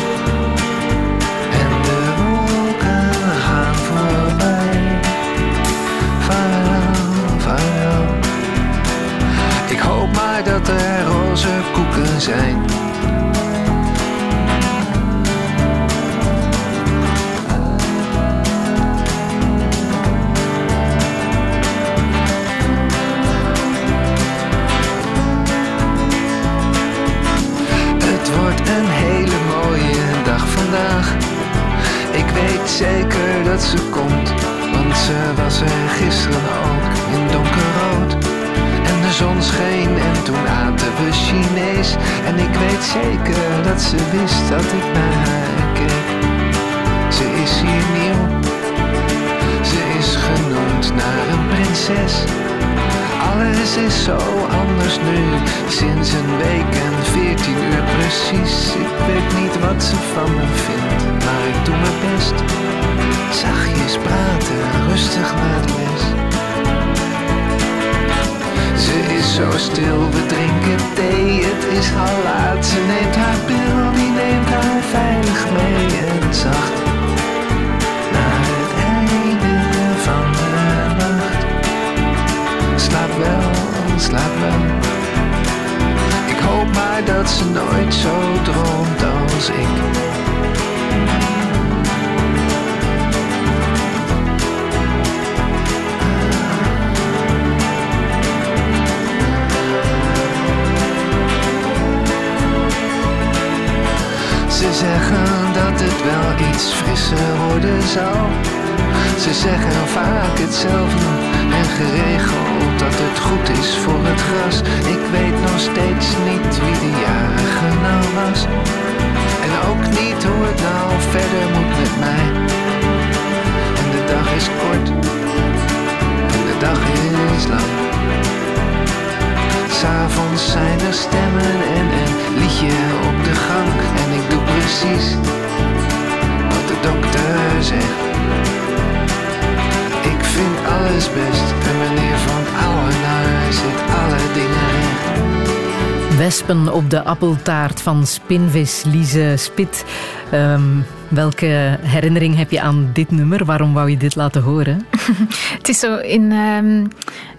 Op de appeltaart van Spinvis, Lise Spit. Ehm, welke herinnering heb je aan dit nummer? Waarom wou je dit laten horen? (laughs) Het is zo in, ehm,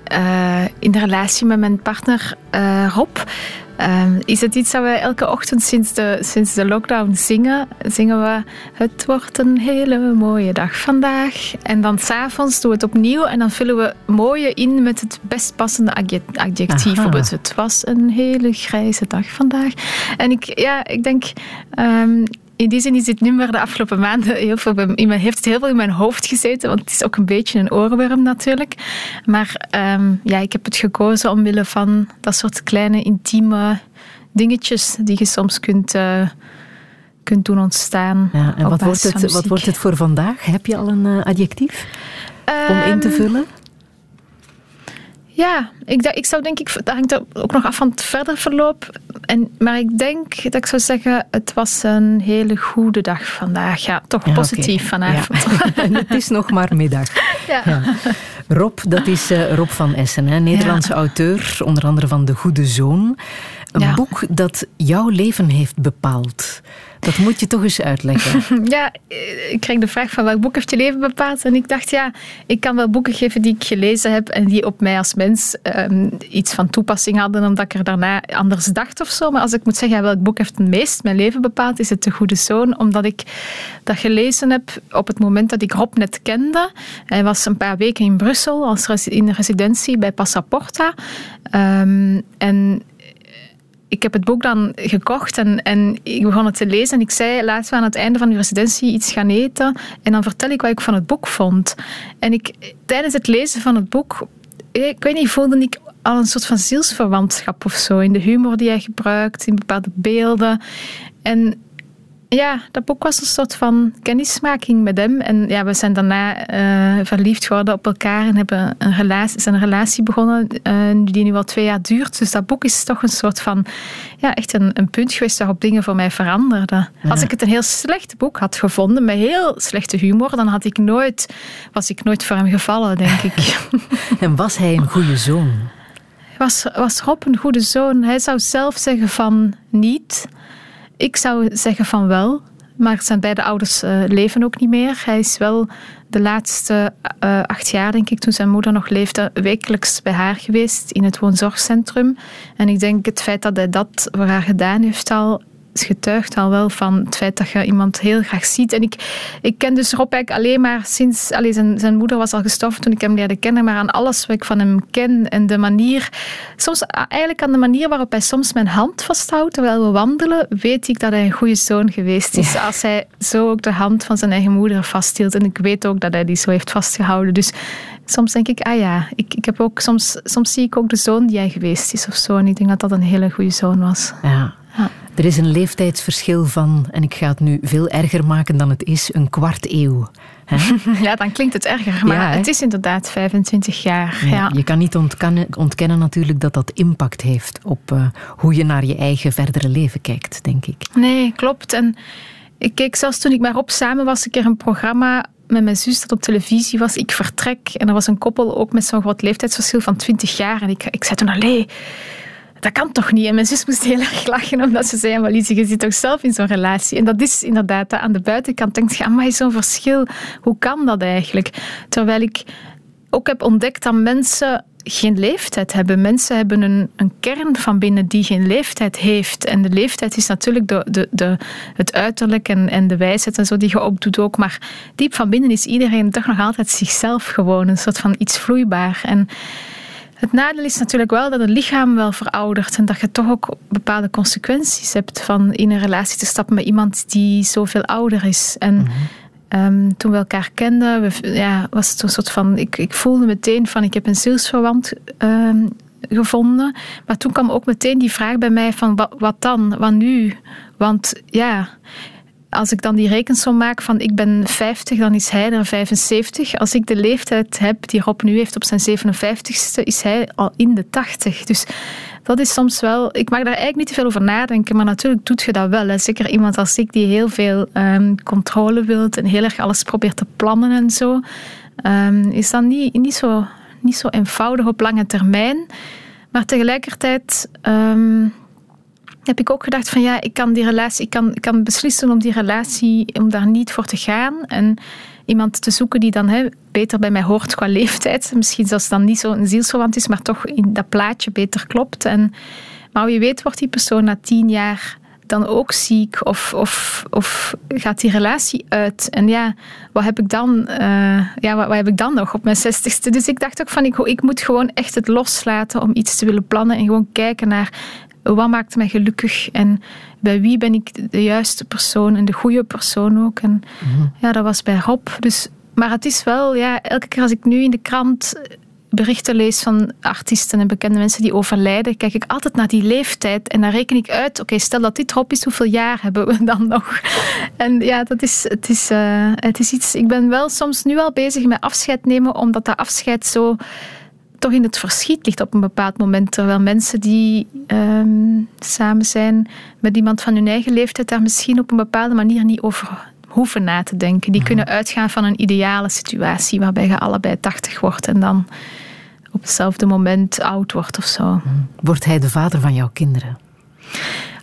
eh, in de relatie met mijn partner uh, Rob. Um, is het iets dat we elke ochtend sinds de, sinds de lockdown zingen? Zingen we Het wordt een hele mooie dag vandaag. En dan s'avonds doen we het opnieuw en dan vullen we mooie in met het best passende adjectief. Bijvoorbeeld, het was een hele grijze dag vandaag. En ik, ja, ik denk, um, in die zin is dit nummer de afgelopen maanden heel veel in mijn, heeft het heel veel in mijn hoofd gezeten, want het is ook een beetje een oorworm natuurlijk. Maar um, ja, ik heb het gekozen omwille van dat soort kleine intieme dingetjes die je soms kunt, uh, kunt doen ontstaan. Ja, en wat wordt, het, wat wordt het voor vandaag? Heb je al een uh, adjectief um, om in te vullen? Ja, ik, ik zou denk ik, dat hangt ook nog af van het verder verloop. En, maar ik denk dat ik zou zeggen, het was een hele goede dag vandaag. Ja, toch positief vanavond. Ja. (laughs) en het is nog maar middag. (laughs) Ja. ja. Rob, dat is uh, Rob van Essen, hè? Nederlandse auteur, onder andere van De Goede Zoon. Een boek dat jouw leven heeft bepaald. Dat moet je toch eens uitleggen. (laughs) Ja, ik kreeg de vraag van welk boek heeft je leven bepaald? En ik dacht, ja, ik kan wel boeken geven die ik gelezen heb en die op mij als mens um, iets van toepassing hadden, omdat ik er daarna anders dacht of zo. Maar als ik moet zeggen, welk boek heeft het meest mijn leven bepaald, is het De Goede Zoon, omdat ik dat gelezen heb op het moment dat ik Rob net kende. Hij was een paar weken in Brussel als in de residentie bij Passaporta. Um, en ik heb het boek dan gekocht en, en ik begon het te lezen. En ik zei, laten we aan het einde van de residentie iets gaan eten. En dan vertel ik wat ik van het boek vond. En ik, tijdens het lezen van het boek, ik weet niet, voelde ik al een soort van zielsverwantschap of zo. In de humor die hij gebruikt, in bepaalde beelden. En ja, dat boek was een soort van kennismaking met hem. En ja, we zijn daarna uh, verliefd geworden op elkaar en hebben een relatie, zijn een relatie begonnen uh, die nu al twee jaar duurt. Dus dat boek is toch een soort van, ja, echt een, een punt geweest waarop dingen voor mij veranderden. Als ik het een heel slecht boek had gevonden, met heel slechte humor, dan had ik nooit, was ik nooit voor hem gevallen, denk ik. (laughs) en was hij een goede zoon? Was, was Rob een goede zoon? Hij zou zelf zeggen van niet... Ik zou zeggen van wel, maar zijn beide ouders uh, leven ook niet meer. Hij is wel de laatste uh, acht jaar, denk ik, toen zijn moeder nog leefde, wekelijks bij haar geweest in het woonzorgcentrum. En ik denk het feit dat hij dat voor haar gedaan heeft al, getuigt al wel van het feit dat je iemand heel graag ziet. En ik, ik ken dus Rob eigenlijk alleen maar sinds... Allez, zijn, zijn moeder was al gestorven toen ik hem leerde kennen, maar aan alles wat ik van hem ken en de manier... Soms eigenlijk aan de manier waarop hij soms mijn hand vasthoudt terwijl we wandelen, weet ik dat hij een goede zoon geweest is. Als hij zo ook de hand van zijn eigen moeder vasthield. En ik weet ook dat hij die zo heeft vastgehouden. Dus soms denk ik, ah ja, ik, ik heb ook, soms, soms zie ik ook de zoon die hij geweest is of zo. En ik denk dat dat een hele goede zoon was. Ja. Ja. Er is een leeftijdsverschil van, en ik ga het nu veel erger maken dan het is, een kwart eeuw. (laughs) Ja, dan klinkt het erger, maar het is inderdaad 25 jaar. Ja, Je kan niet ontkennen, ontkennen, natuurlijk dat dat impact heeft op uh, hoe je naar je eigen verdere leven kijkt, denk ik. Nee, klopt. En ik keek zelfs toen ik met Rob samen was, een keer een programma met mijn zus dat op televisie was. Ik vertrek en er was een koppel ook met zo'n groot leeftijdsverschil van 20 jaar. En ik, ik zei toen, allee dat kan toch niet? En mijn zus moest heel erg lachen, omdat ze zei, maar je zit toch zelf in zo'n relatie? En dat is inderdaad, aan de buitenkant denk je, maar zo'n verschil, hoe kan dat eigenlijk? Terwijl ik ook heb ontdekt dat mensen geen leeftijd hebben. Mensen hebben een, een kern van binnen die geen leeftijd heeft. En de leeftijd is natuurlijk de, de, de, het uiterlijk en, en de wijsheid en zo die je opdoet ook. Maar diep van binnen is iedereen toch nog altijd zichzelf gewoon. Een soort van iets vloeibaar. En het nadeel is natuurlijk wel dat het lichaam wel veroudert en dat je toch ook bepaalde consequenties hebt van in een relatie te stappen met iemand die zoveel ouder is. En mhm. ehm, toen we elkaar kenden, we, ja, was het een soort van. Ik, ik voelde meteen van ik heb een zielsverwant um, gevonden. Maar toen kwam ook meteen die vraag bij mij van wat, wat dan? Wat nu? Want ja als ik dan die rekensom maak van ik ben 50, dan is hij er 75. Als ik de leeftijd heb die Rob nu heeft op zijn 57ste, is hij al in de 80. Dus dat is soms wel... Ik mag daar eigenlijk niet te veel over nadenken, maar natuurlijk doet je dat wel. Hè. Zeker iemand als ik die heel veel um, controle wilt en heel erg alles probeert te plannen en zo, um, is dat niet, niet, zo, niet zo eenvoudig op lange termijn. Maar tegelijkertijd... Um, heb ik ook gedacht van ja, ik kan die relatie, ik kan, kan beslissen om die relatie, om daar niet voor te gaan. En iemand te zoeken die dan hè, beter bij mij hoort qua leeftijd. Misschien zelfs dan niet zo'n zielsverwant is, maar toch in dat plaatje beter klopt. En, maar wie weet wordt die persoon na tien jaar dan ook ziek of, of, of gaat die relatie uit? En ja, wat heb ik dan, uh, ja, wat, wat, heb ik dan nog op mijn zestigste? Dus ik dacht ook van, ik, ik moet gewoon echt het loslaten om iets te willen plannen en gewoon kijken naar wat maakt mij gelukkig en bij wie ben ik de juiste persoon en de goede persoon ook. En mm ja, dat was bij Rob. Dus, maar het is wel, ja, elke keer als ik nu in de krant berichten lees van artiesten en bekende mensen die overlijden, kijk ik altijd naar die leeftijd en dan reken ik uit, oké, stel dat dit Rob is, hoeveel jaar hebben we dan nog? En ja, dat is, het, is, uh, het is iets, ik ben wel soms nu al bezig met afscheid nemen, omdat dat afscheid zo toch in het verschiet ligt op een bepaald moment. Terwijl mensen die um, samen zijn met iemand van hun eigen leeftijd daar misschien op een bepaalde manier niet over hoeven na te denken. Die mhm. kunnen uitgaan van een ideale situatie waarbij je allebei 80 wordt en dan op hetzelfde moment oud wordt of zo. Mhm. Wordt hij de vader van jouw kinderen?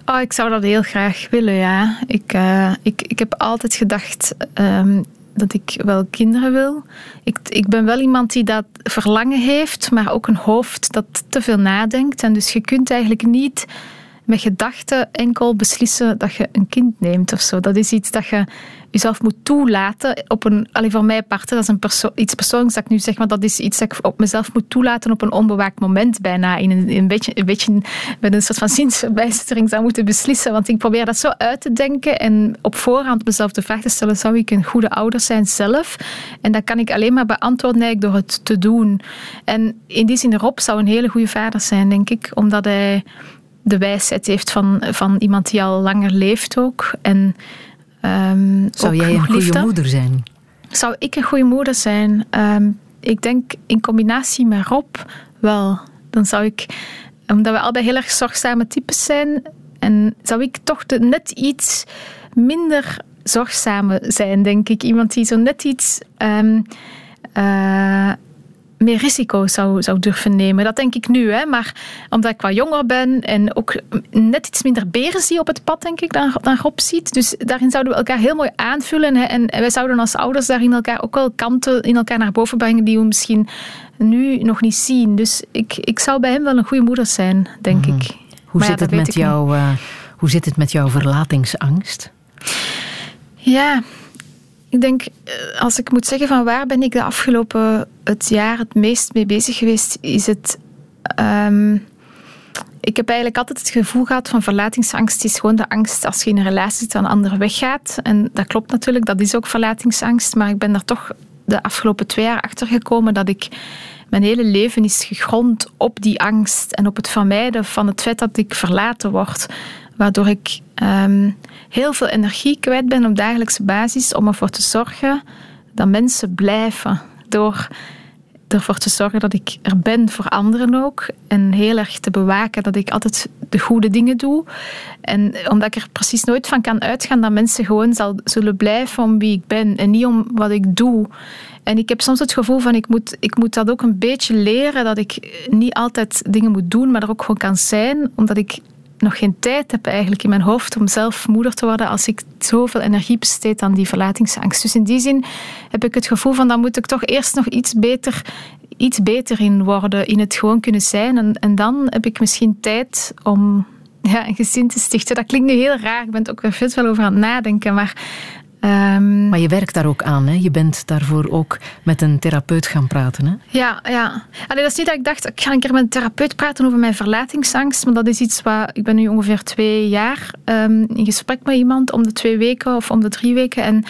Oh, ik zou dat heel graag willen, ja. Ik, uh, ik, ik heb altijd gedacht, um, dat ik wel kinderen wil. Ik, ik ben wel iemand die dat verlangen heeft, maar ook een hoofd dat te veel nadenkt. En dus je kunt eigenlijk niet met gedachten enkel beslissen dat je een kind neemt of zo. Dat is iets dat je jezelf moet toelaten op een, alleen voor mij apart, dat is een iets persoonlijks dat ik nu zeg, maar dat is iets dat ik op mezelf moet toelaten op een onbewaakt moment bijna, in een, een, beetje, een beetje met een soort van (laughs) zinsverbijstering zou moeten beslissen, want ik probeer dat zo uit te denken en op voorhand mezelf de vraag te stellen, zou ik een goede ouder zijn zelf? En dat kan ik alleen maar beantwoorden eigenlijk door het te doen. En in die zin, Rob zou een hele goede vader zijn, denk ik, omdat hij de wijsheid heeft van, van iemand die al langer leeft ook. En, um, Zou jij een goede moeder zijn? Zou ik een goede moeder zijn? Um, ik denk in combinatie met Rob wel. Dan zou ik, omdat we allebei heel erg zorgzame types zijn, en zou ik toch de, net iets minder zorgzame zijn, denk ik. Iemand die zo net iets. Um, uh, meer risico zou, zou durven nemen. Dat denk ik nu, hè. maar omdat ik wat jonger ben en ook net iets minder beren zie op het pad, denk ik, dan, dan Rob ziet. Dus daarin zouden we elkaar heel mooi aanvullen. Hè. En wij zouden als ouders daarin elkaar ook wel kanten in elkaar naar boven brengen die we misschien nu nog niet zien. Dus ik, ik zou bij hem wel een goede moeder zijn, denk mhm. ik. Hoe, zit het met jou, uh, hoe zit het met jouw verlatingsangst? Ja, ik denk, eh, als ik moet zeggen van waar ben ik de afgelopen het jaar het meest mee bezig geweest, is het. Um, ik heb eigenlijk altijd het gevoel gehad van verlatingsangst is gewoon de angst als je in een relatie zit en een ander weggaat. En dat klopt natuurlijk, dat is ook verlatingsangst. Maar ik ben daar toch de afgelopen twee jaar achter gekomen dat ik mijn hele leven is gegrond op die angst en op het vermijden van het feit dat ik verlaten word. Waardoor ik um, heel veel energie kwijt ben op dagelijkse basis om ervoor te zorgen dat mensen blijven. Door ervoor te zorgen dat ik er ben voor anderen ook. En heel erg te bewaken dat ik altijd de goede dingen doe. En omdat ik er precies nooit van kan uitgaan dat mensen gewoon zal, zullen blijven om wie ik ben en niet om wat ik doe. En ik heb soms het gevoel van ik moet, ik moet dat ook een beetje leren, dat ik niet altijd dingen moet doen, maar er ook gewoon kan zijn, omdat ik nog geen tijd heb eigenlijk in mijn hoofd om zelf moeder te worden als ik zoveel energie besteed aan die verlatingsangst. Dus in die zin heb ik het gevoel van dan moet ik toch eerst nog iets beter, iets beter in worden, in het gewoon kunnen zijn. En, en dan heb ik misschien tijd om ja, een gezin te stichten. Dat klinkt nu heel raar, ik ben er ook weer veel over aan het nadenken, maar Um, maar je werkt daar ook aan, hè? Je bent daarvoor ook met een therapeut gaan praten, hè? Ja, ja. Allee, dat is niet dat ik dacht, ik ga een keer met een therapeut praten over mijn verlatingsangst, maar dat is iets wat... Ik ben nu ongeveer twee jaar um, in gesprek met iemand om de twee weken of om de drie weken en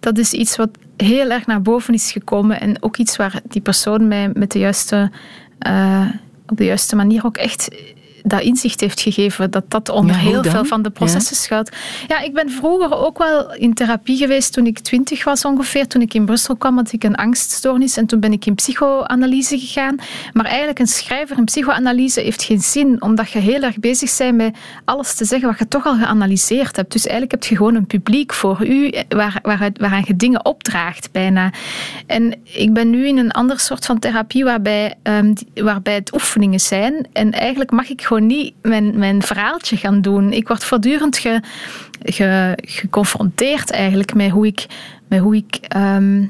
dat is iets wat heel erg naar boven is gekomen en ook iets waar die persoon mij met de juiste... Uh, op de juiste manier ook echt dat inzicht heeft gegeven. Dat dat onder heel veel van de processen ja. schuilt. Ja, ik ben vroeger ook wel in therapie geweest toen ik twintig was ongeveer. Toen ik in Brussel kwam had ik een angststoornis en toen ben ik in psychoanalyse gegaan. Maar eigenlijk een schrijver in psychoanalyse heeft geen zin, omdat je heel erg bezig bent met alles te zeggen wat je toch al geanalyseerd hebt. Dus eigenlijk heb je gewoon een publiek voor u waar, waaruit, waaraan je dingen opdraagt bijna. En ik ben nu in een ander soort van therapie waarbij, um, waarbij het oefeningen zijn. En eigenlijk mag ik gewoon niet mijn, mijn verhaaltje gaan doen. Ik word voortdurend ge, ge, geconfronteerd eigenlijk met hoe ik, met hoe ik ehm,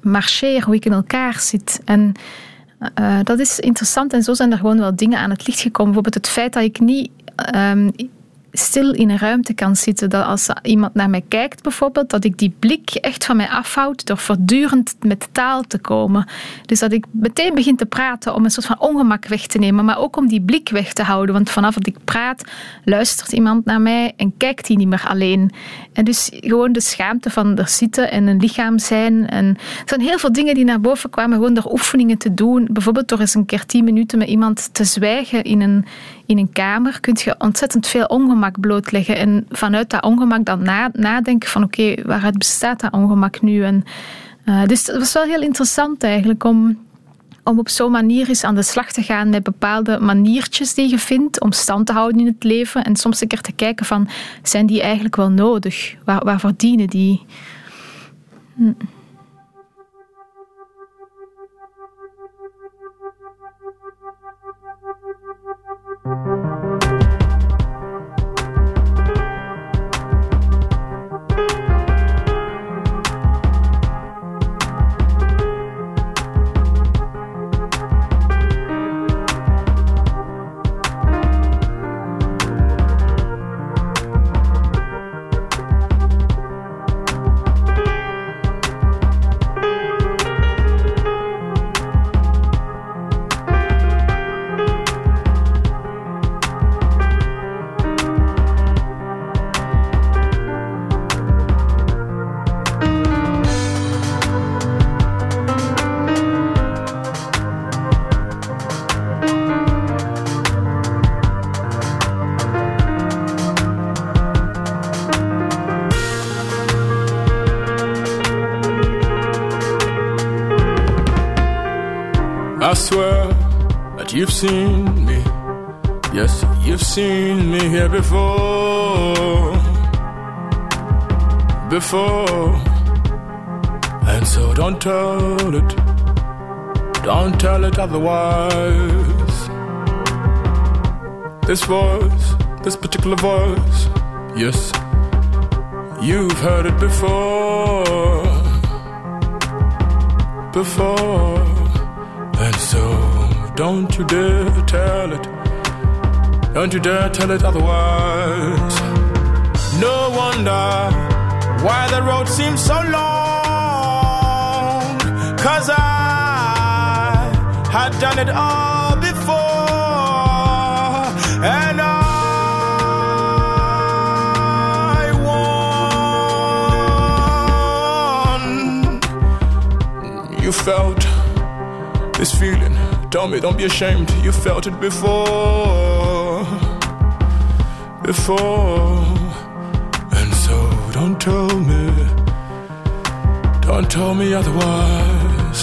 marcheer, hoe ik in elkaar zit. En uh, dat is interessant en zo zijn er gewoon wel dingen aan het licht gekomen. Bijvoorbeeld het feit dat ik niet um, stil in een ruimte kan zitten. Dat als iemand naar mij kijkt bijvoorbeeld, dat ik die blik echt van mij afhoud door voortdurend met taal te komen. Dus dat ik meteen begin te praten om een soort van ongemak weg te nemen, maar ook om die blik weg te houden. Want vanaf dat ik praat, luistert iemand naar mij en kijkt hij niet meer alleen. En dus gewoon de schaamte van er zitten en een lichaam zijn. En er zijn heel veel dingen die naar boven kwamen, gewoon door oefeningen te doen. Bijvoorbeeld door eens een keer tien minuten met iemand te zwijgen in een, in een kamer kun je ontzettend veel ongemak blootleggen. En vanuit dat ongemak dan nadenken van oké, okay, waaruit bestaat dat ongemak nu? En, uh, dus het was wel heel interessant eigenlijk om, om op zo'n manier eens aan de slag te gaan met bepaalde maniertjes die je vindt om stand te houden in het leven. En soms een keer te kijken van, zijn die eigenlijk wel nodig? Waar, waarvoor dienen die? Hm. Before, before. And so don't tell it, don't tell it otherwise. This voice, this particular voice, yes, you've heard it before, before. And so don't you dare tell it. Don't you dare tell it otherwise. No wonder why the road seems so long. Cause I had done it all before. And I won. You felt this feeling Tell me, don't be ashamed, you felt it before. Before. And so don't tell me, don't tell me otherwise.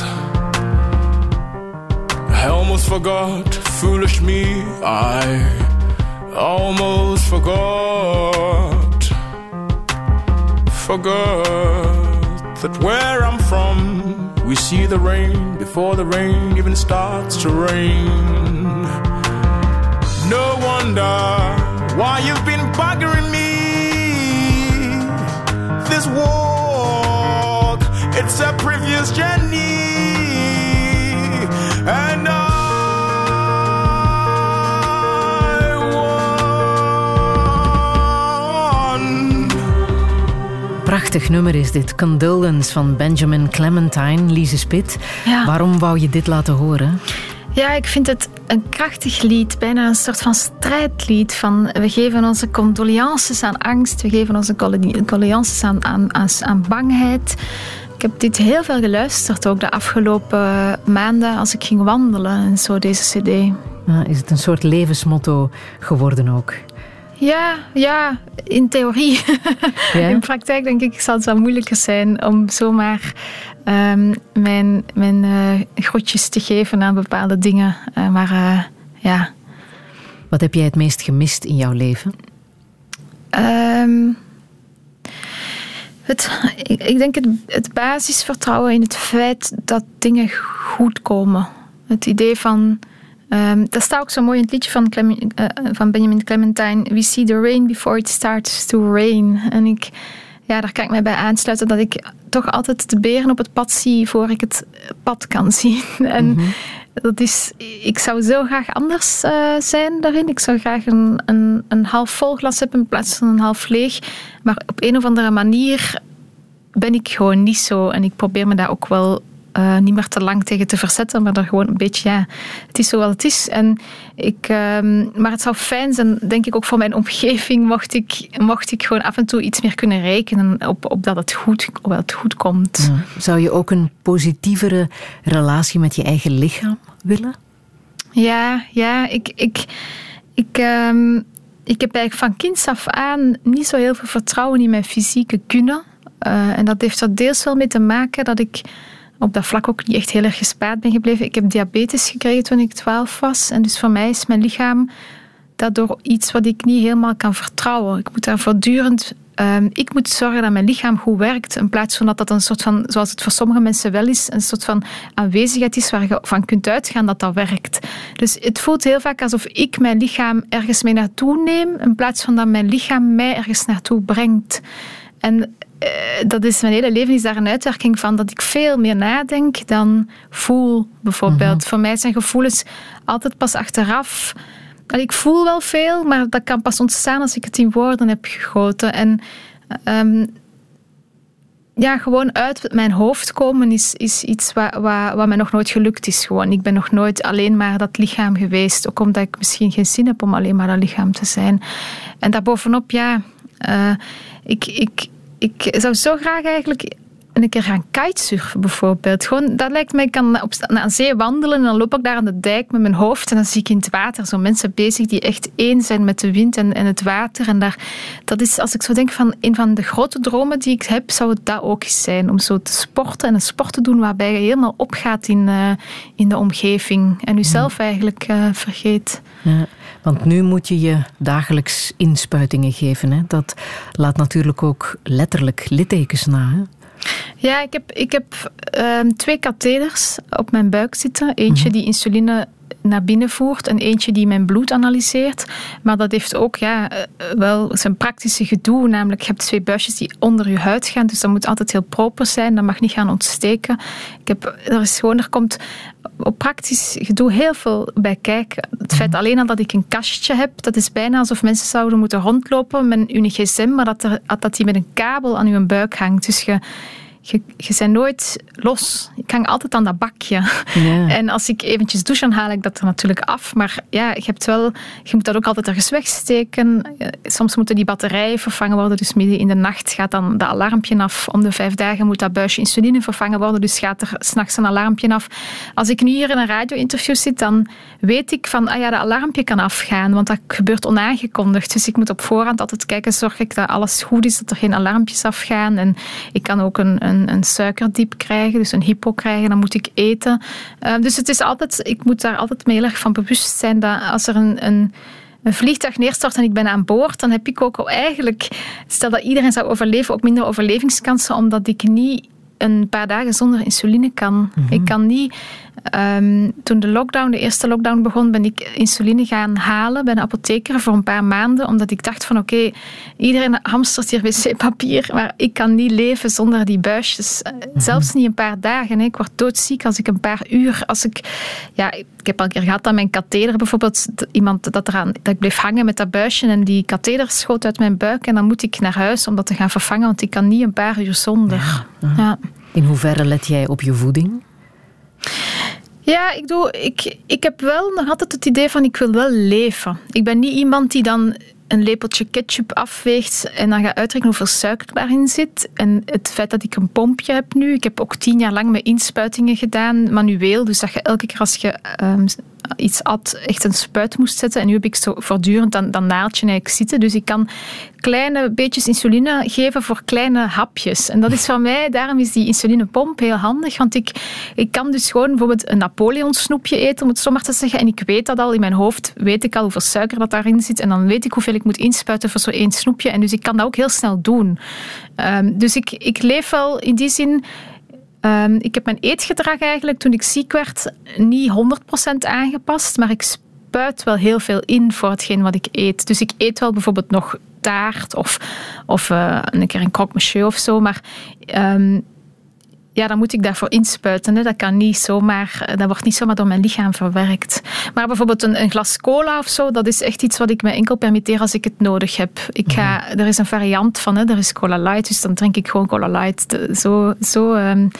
I almost forgot, foolish me, I almost forgot. Forgot that where I'm from we see the rain before the rain even starts to rain. No wonder why you've been buggering me. This walk, it's a previous journey. And I Prachtig nummer is dit. Condolence van Benjamin Clementine, Lise Spit. Waarom wou je dit laten horen? Ja, ik vind het een krachtig lied, bijna een soort van strijdlied. Van we geven onze condolences aan angst, we geven onze condolences aan, aan, aan, aan bangheid. Ik heb dit heel veel geluisterd, ook de afgelopen maanden als ik ging wandelen en zo, deze CD. is het een soort levensmotto geworden ook? Ja, ja, in theorie. (laughs) Ja? In praktijk denk ik zal het wel moeilijker zijn om zomaar um, mijn, mijn uh, grotjes te geven aan bepaalde dingen. Uh, maar uh, ja. Wat heb jij het meest gemist in jouw leven? Um, het, ik, ik, denk het, het basisvertrouwen in het feit dat dingen goed komen. Het idee van Ehm, dat staat ook zo mooi in het liedje van, Clem, uh, van Benjamin Clementine. We see the rain before it starts to rain. En ik, ja, daar kan ik mij bij aansluiten dat ik toch altijd de beren op het pad zie voor ik het pad kan zien. (laughs) En mm -hmm. dat is, ik zou zo graag anders uh, zijn daarin. Ik zou graag een, een, een half vol glas hebben in plaats van een half leeg. Maar op een of andere manier ben ik gewoon niet zo. En ik probeer me daar ook wel uh, niet meer te lang tegen te verzetten, maar er gewoon een beetje, ja, het is zoals het is. En ik, um, maar het zou fijn zijn, denk ik ook voor mijn omgeving, mocht ik, mocht ik gewoon af en toe iets meer kunnen rekenen op, op dat het goed, op dat het goed komt. Ja. Zou je ook een positievere relatie met je eigen lichaam willen? Ja, ja, ik, ik, ik, um, ik heb eigenlijk van kinds af aan niet zo heel veel vertrouwen in mijn fysieke kunnen. Uh, en dat heeft er deels wel mee te maken dat ik op dat vlak ook niet echt heel erg gespaard ben gebleven. Ik heb diabetes gekregen toen ik 12 was. En dus voor mij is mijn lichaam daardoor iets wat ik niet helemaal kan vertrouwen. Ik moet daar voortdurend... Um, ik moet zorgen dat mijn lichaam goed werkt. In plaats van dat dat een soort van, zoals het voor sommige mensen wel is, een soort van aanwezigheid is waar je van kunt uitgaan dat dat werkt. Dus het voelt heel vaak alsof ik mijn lichaam ergens mee naartoe neem, in plaats van dat mijn lichaam mij ergens naartoe brengt. En dat is mijn hele leven is daar een uitwerking van dat ik veel meer nadenk dan voel, bijvoorbeeld. Mm -hmm. Voor mij zijn gevoelens altijd pas achteraf. Ik voel wel veel, maar dat kan pas ontstaan als ik het in woorden heb gegoten. En um, ja, gewoon uit mijn hoofd komen is, is iets wat, wat, wat mij nog nooit gelukt is. Gewoon. Ik ben nog nooit alleen maar dat lichaam geweest. Ook omdat ik misschien geen zin heb om alleen maar dat lichaam te zijn. En daarbovenop, ja, uh, ik, ik, ik zou zo graag eigenlijk een keer gaan kitesurfen bijvoorbeeld. Gewoon, dat lijkt mij, ik kan op, naar zee wandelen en dan loop ik daar aan de dijk met mijn hoofd en dan zie ik in het water zo mensen bezig die echt één zijn met de wind en, en het water. En daar, dat is, als ik zo denk van een van de grote dromen die ik heb, zou het dat ook eens zijn. Om zo te sporten en een sport te doen waarbij je helemaal opgaat in, uh, in de omgeving en jezelf ja. eigenlijk uh, vergeet. Ja. Want nu moet je je dagelijks inspuitingen geven. Hè? Dat laat natuurlijk ook letterlijk littekens na. Hè? Ja, ik heb, ik heb um, twee katheders op mijn buik zitten. Eentje mm -hmm. die insuline naar binnen voert en eentje die mijn bloed analyseert. Maar dat heeft ook ja, wel zijn praktische gedoe. Namelijk, je hebt twee buisjes die onder je huid gaan. Dus dat moet altijd heel proper zijn. Dat mag niet gaan ontsteken. Ik heb, er, is gewoon, er komt op praktisch gedoe heel veel bij kijken. Het feit alleen al dat ik een kastje heb, dat is bijna alsof mensen zouden moeten rondlopen met hun gsm, maar dat, er, dat die met een kabel aan je buik hangt. Dus je, je, je bent nooit los. Ik hang altijd aan dat bakje. Ja. (laughs) En als ik eventjes douche, dan haal ik dat er natuurlijk af. Maar ja, je, hebt wel, je moet dat ook altijd ergens wegsteken. Soms moeten die batterijen vervangen worden. Dus midden in de nacht gaat dan dat alarmpje af. Om de vijf dagen moet dat buisje insuline vervangen worden. Dus gaat er s'nachts een alarmpje af. Als ik nu hier in een radio-interview zit, dan weet ik van, ah ja, dat alarmpje kan afgaan. Want dat gebeurt onaangekondigd. Dus ik moet op voorhand altijd kijken, zorg ik dat alles goed is, dat er geen alarmpjes afgaan. En ik kan ook een, een, een suikerdiep krijgen, dus een hypo krijgen, dan moet ik eten. Uh, dus het is altijd, ik moet daar altijd mee heel erg van bewust zijn dat als er een, een een vliegtuig neerstort en ik ben aan boord, dan heb ik ook eigenlijk, stel dat iedereen zou overleven, ook minder overlevingskansen, omdat ik niet een paar dagen zonder insuline kan. Mm -hmm. Ik kan niet. Um, toen de lockdown, de eerste lockdown begon, ben ik insuline gaan halen bij de apotheker voor een paar maanden, omdat ik dacht van oké, okay, iedereen hamstert hier wc-papier, maar ik kan niet leven zonder die buisjes. Mm -hmm. Zelfs niet een paar dagen. Hè. Ik word doodziek als ik een paar uur, als ik, ja, ik heb al een keer gehad aan mijn katheder bijvoorbeeld, iemand dat, eraan, dat ik bleef hangen met dat buisje en die katheder schoot uit mijn buik en dan moet ik naar huis om dat te gaan vervangen, want ik kan niet een paar uur zonder. Ja. In hoeverre let jij op je voeding? Ja, ik, doe, ik, ik heb wel nog altijd het idee van ik wil wel leven. Ik ben niet iemand die dan een lepeltje ketchup afweegt en dan gaat uitrekenen hoeveel suiker daarin zit. En het feit dat ik een pompje heb nu, ik heb ook tien jaar lang met inspuitingen gedaan, manueel. Dus dat je elke keer als je um, iets at, echt een spuit moest zetten. En nu heb ik zo voortdurend dat, dat naaldje eigenlijk zitten. Dus ik kan kleine beetjes insuline geven voor kleine hapjes. En dat is van mij, daarom is die insulinepomp heel handig. Want ik, ik kan dus gewoon bijvoorbeeld een Napoleon snoepje eten, om het zo maar te zeggen. En ik weet dat al in mijn hoofd, weet ik al hoeveel suiker dat daarin zit. En dan weet ik hoeveel ik moet inspuiten voor zo'n één snoepje. En dus ik kan dat ook heel snel doen. Um, dus ik, ik leef wel in die zin Ehm, ik heb mijn eetgedrag eigenlijk toen ik ziek werd niet 100% aangepast, maar ik spuit wel heel veel in voor hetgeen wat ik eet. Dus ik eet wel bijvoorbeeld nog taart of, of uh, een keer een croque monsieur of zo, maar um, ja, dan moet ik daarvoor inspuiten. Hè. Dat kan niet zomaar, eh, dat wordt niet zomaar door mijn lichaam verwerkt. Maar bijvoorbeeld een, een, glas cola of zo, dat is echt iets wat ik me enkel permitteer als ik het nodig heb. Ik ga, mhm. Er is een variant van, hè. er is cola light, dus dan drink ik gewoon cola light. Zo, zo, um,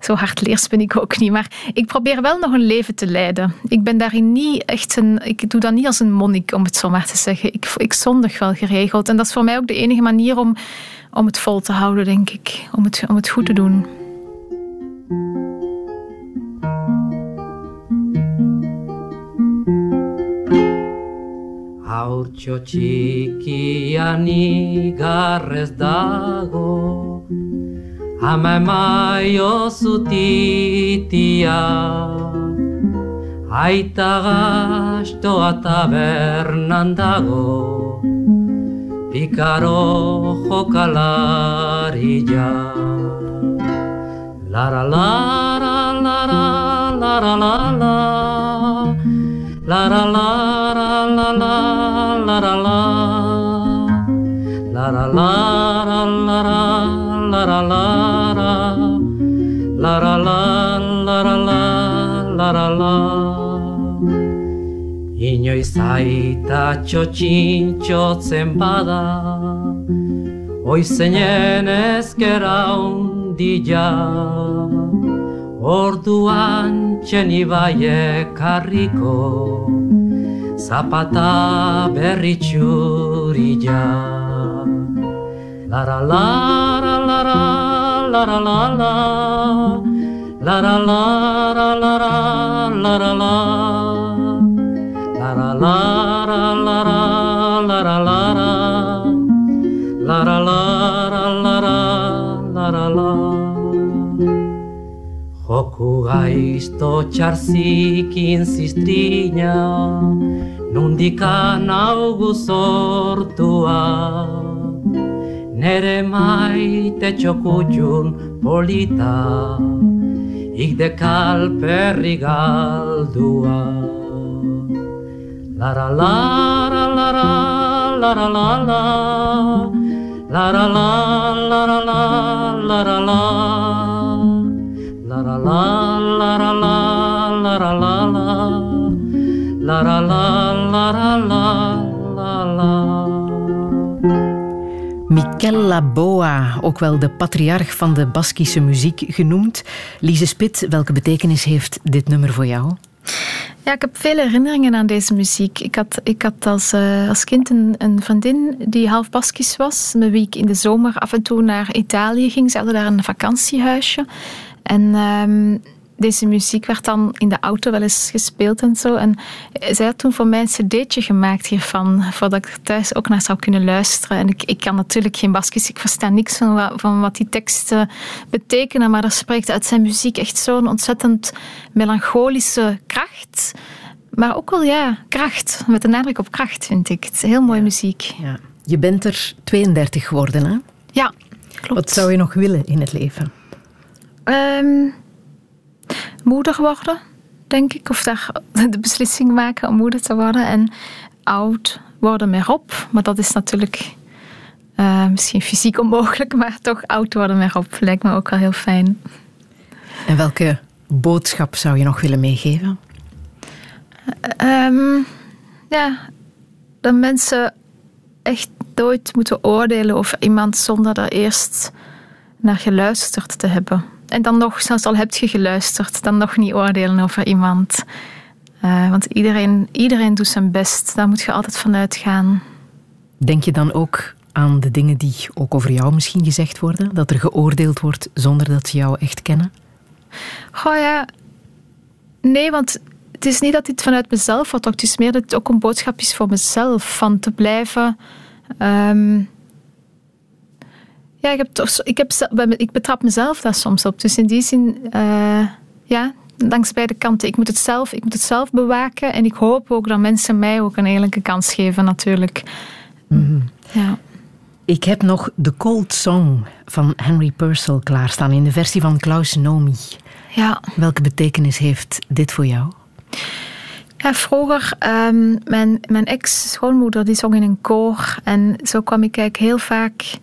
zo hardleers ben ik ook niet. Maar ik probeer wel nog een leven te leiden. Ik ben daarin niet echt een, ik doe dat niet als een monnik, om het zo maar te zeggen. Ik, ik zondig wel geregeld. En dat is voor mij ook de enige manier om, om het vol te houden, denk ik. Om het, om het goed te doen. Haurtxo txikiani garrez dago Ama emaio zutitia Aita gastoa tabernan dago Pikaro jokalaria Lara lara lara lara lara La la la la la la. La la la La la la la la la la la La la la la la la la la. Inoiz aita txotxintxotzen bada Oizenen ezkera ondila Orduan txeni baiek harriko Zapata berri txurila Lara lara lara lara lara Lara lara lara lara lara Lara lara lara lara lara Lara lara lara Joku gaizto txarzikin ziztrina Nundikan augu sortua. Nere maite txokutxun polita Ikde kalperri galdua. Lara lara lara lara lara Lara lara lara lara lara La la la la la la la la la la la la la la la la Mikel Laboa, ook wel de patriarch van de Baskische muziek genoemd. Lise Spit, welke betekenis heeft dit nummer voor jou? Ja, ik heb veel herinneringen aan deze muziek. Ik had, ik had als, uh, als kind een, een, vriendin die half Baskisch was, met wie ik in de zomer af en toe naar Italië ging. Ze hadden daar een vakantiehuisje. En um, deze muziek werd dan in de auto wel eens gespeeld en zo. En zij had toen voor mij een cd'tje gemaakt hiervan, voordat ik thuis ook naar zou kunnen luisteren. En ik, ik kan natuurlijk geen Baskisch, ik versta niks van wat, van wat die teksten betekenen, maar er spreekt uit zijn muziek echt zo'n ontzettend melancholische kracht. Maar ook wel, ja, kracht. Met een nadruk op kracht, vind ik. Het is heel mooie muziek. Ja. Je bent er 32 geworden, hè? Ja, klopt. Wat zou je nog willen in het leven? Um, moeder worden, denk ik. Of daar (laughs) de beslissing maken om moeder te worden. En oud worden met Rob. Maar dat is natuurlijk uh, misschien fysiek onmogelijk. (laughs) Maar toch oud worden met Rob lijkt me ook wel heel fijn. En welke boodschap zou je nog willen meegeven? Um, ja, dat mensen echt nooit moeten oordelen over iemand zonder daar eerst naar geluisterd te hebben. En dan nog, zelfs al heb je geluisterd, dan nog niet oordelen over iemand. Uh, want iedereen, iedereen doet zijn best. Daar moet je altijd van uitgaan. Denk je dan ook aan de dingen die ook over jou misschien gezegd worden? Dat er geoordeeld wordt zonder dat ze jou echt kennen? Goh ja, nee, want het is niet dat dit vanuit mezelf wordt. Het is meer dat het ook een boodschap is voor mezelf. Van te blijven... Um, ja, ik, heb toch, ik, heb, ik betrap mezelf daar soms op. Dus in die zin, uh, ja, langs beide kanten. Ik moet, het zelf, ik moet het zelf bewaken en ik hoop ook dat mensen mij ook een eerlijke kans geven, natuurlijk. Mm -hmm. Ja. Ik heb nog The Cold Song van Henry Purcell klaarstaan in de versie van Klaus Nomi. Ja. Welke betekenis heeft dit voor jou? Ja, vroeger, ehm, mijn, mijn ex-schoonmoeder die zong in een koor. En zo kwam ik eigenlijk heel vaak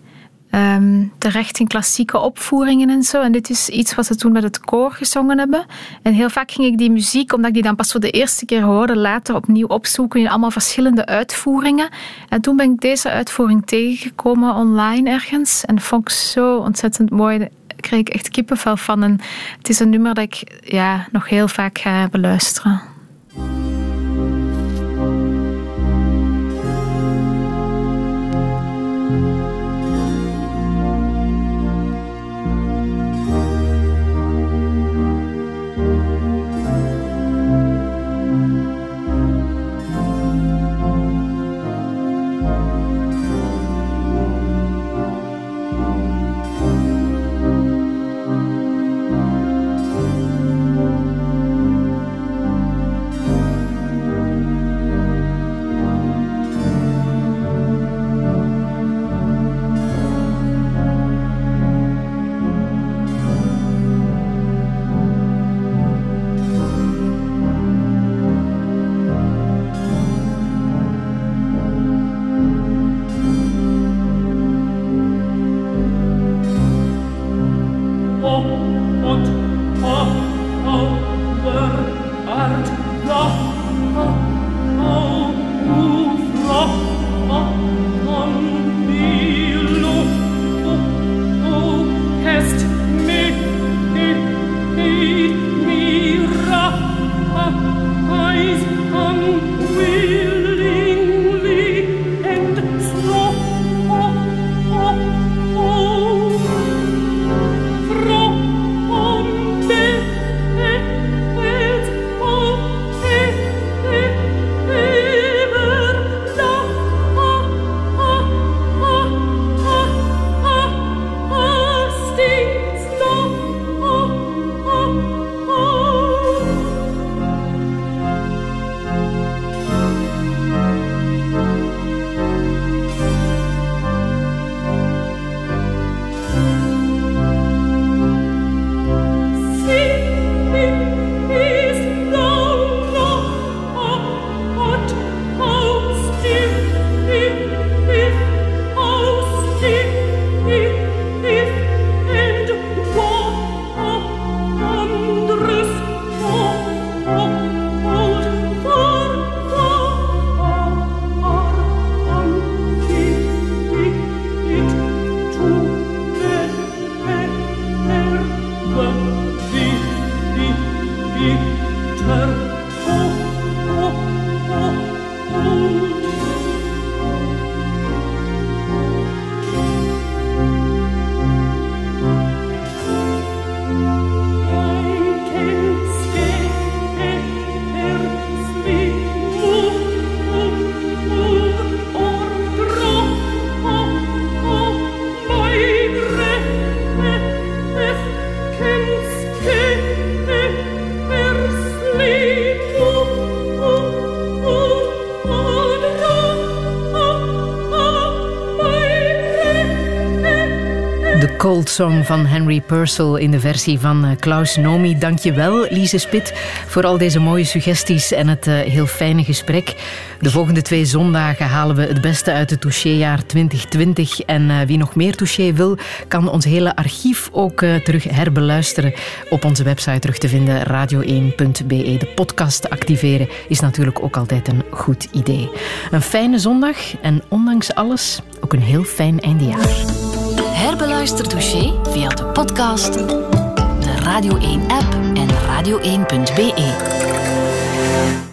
ehm, terecht in klassieke opvoeringen en zo. En dit is iets wat ze toen met het koor gezongen hebben. En heel vaak ging ik die muziek, omdat ik die dan pas voor de eerste keer hoorde, later opnieuw opzoeken in allemaal verschillende uitvoeringen. En toen ben ik deze uitvoering tegengekomen online ergens. En vond ik zo ontzettend mooi. Kreeg ik echt kippenvel van. En het is een nummer dat ik ja, nog heel vaak ga beluisteren. Song van Henry Purcell in de versie van eh, Klaus Nomi. Dank je wel, Lise Spit, voor al deze mooie suggesties en het uh, heel fijne gesprek. De volgende twee zondagen halen we het beste uit het touchéjaar 2020. En uh, wie nog meer touché wil, kan ons hele archief ook terug herbeluisteren op onze website terug te vinden, radio1.be. De podcast activeren is natuurlijk ook altijd een goed idee. Een fijne zondag en ondanks alles ook een heel fijn eindejaar. Herbeluister Touché via de podcast, de Radio 1-app en radio1.be.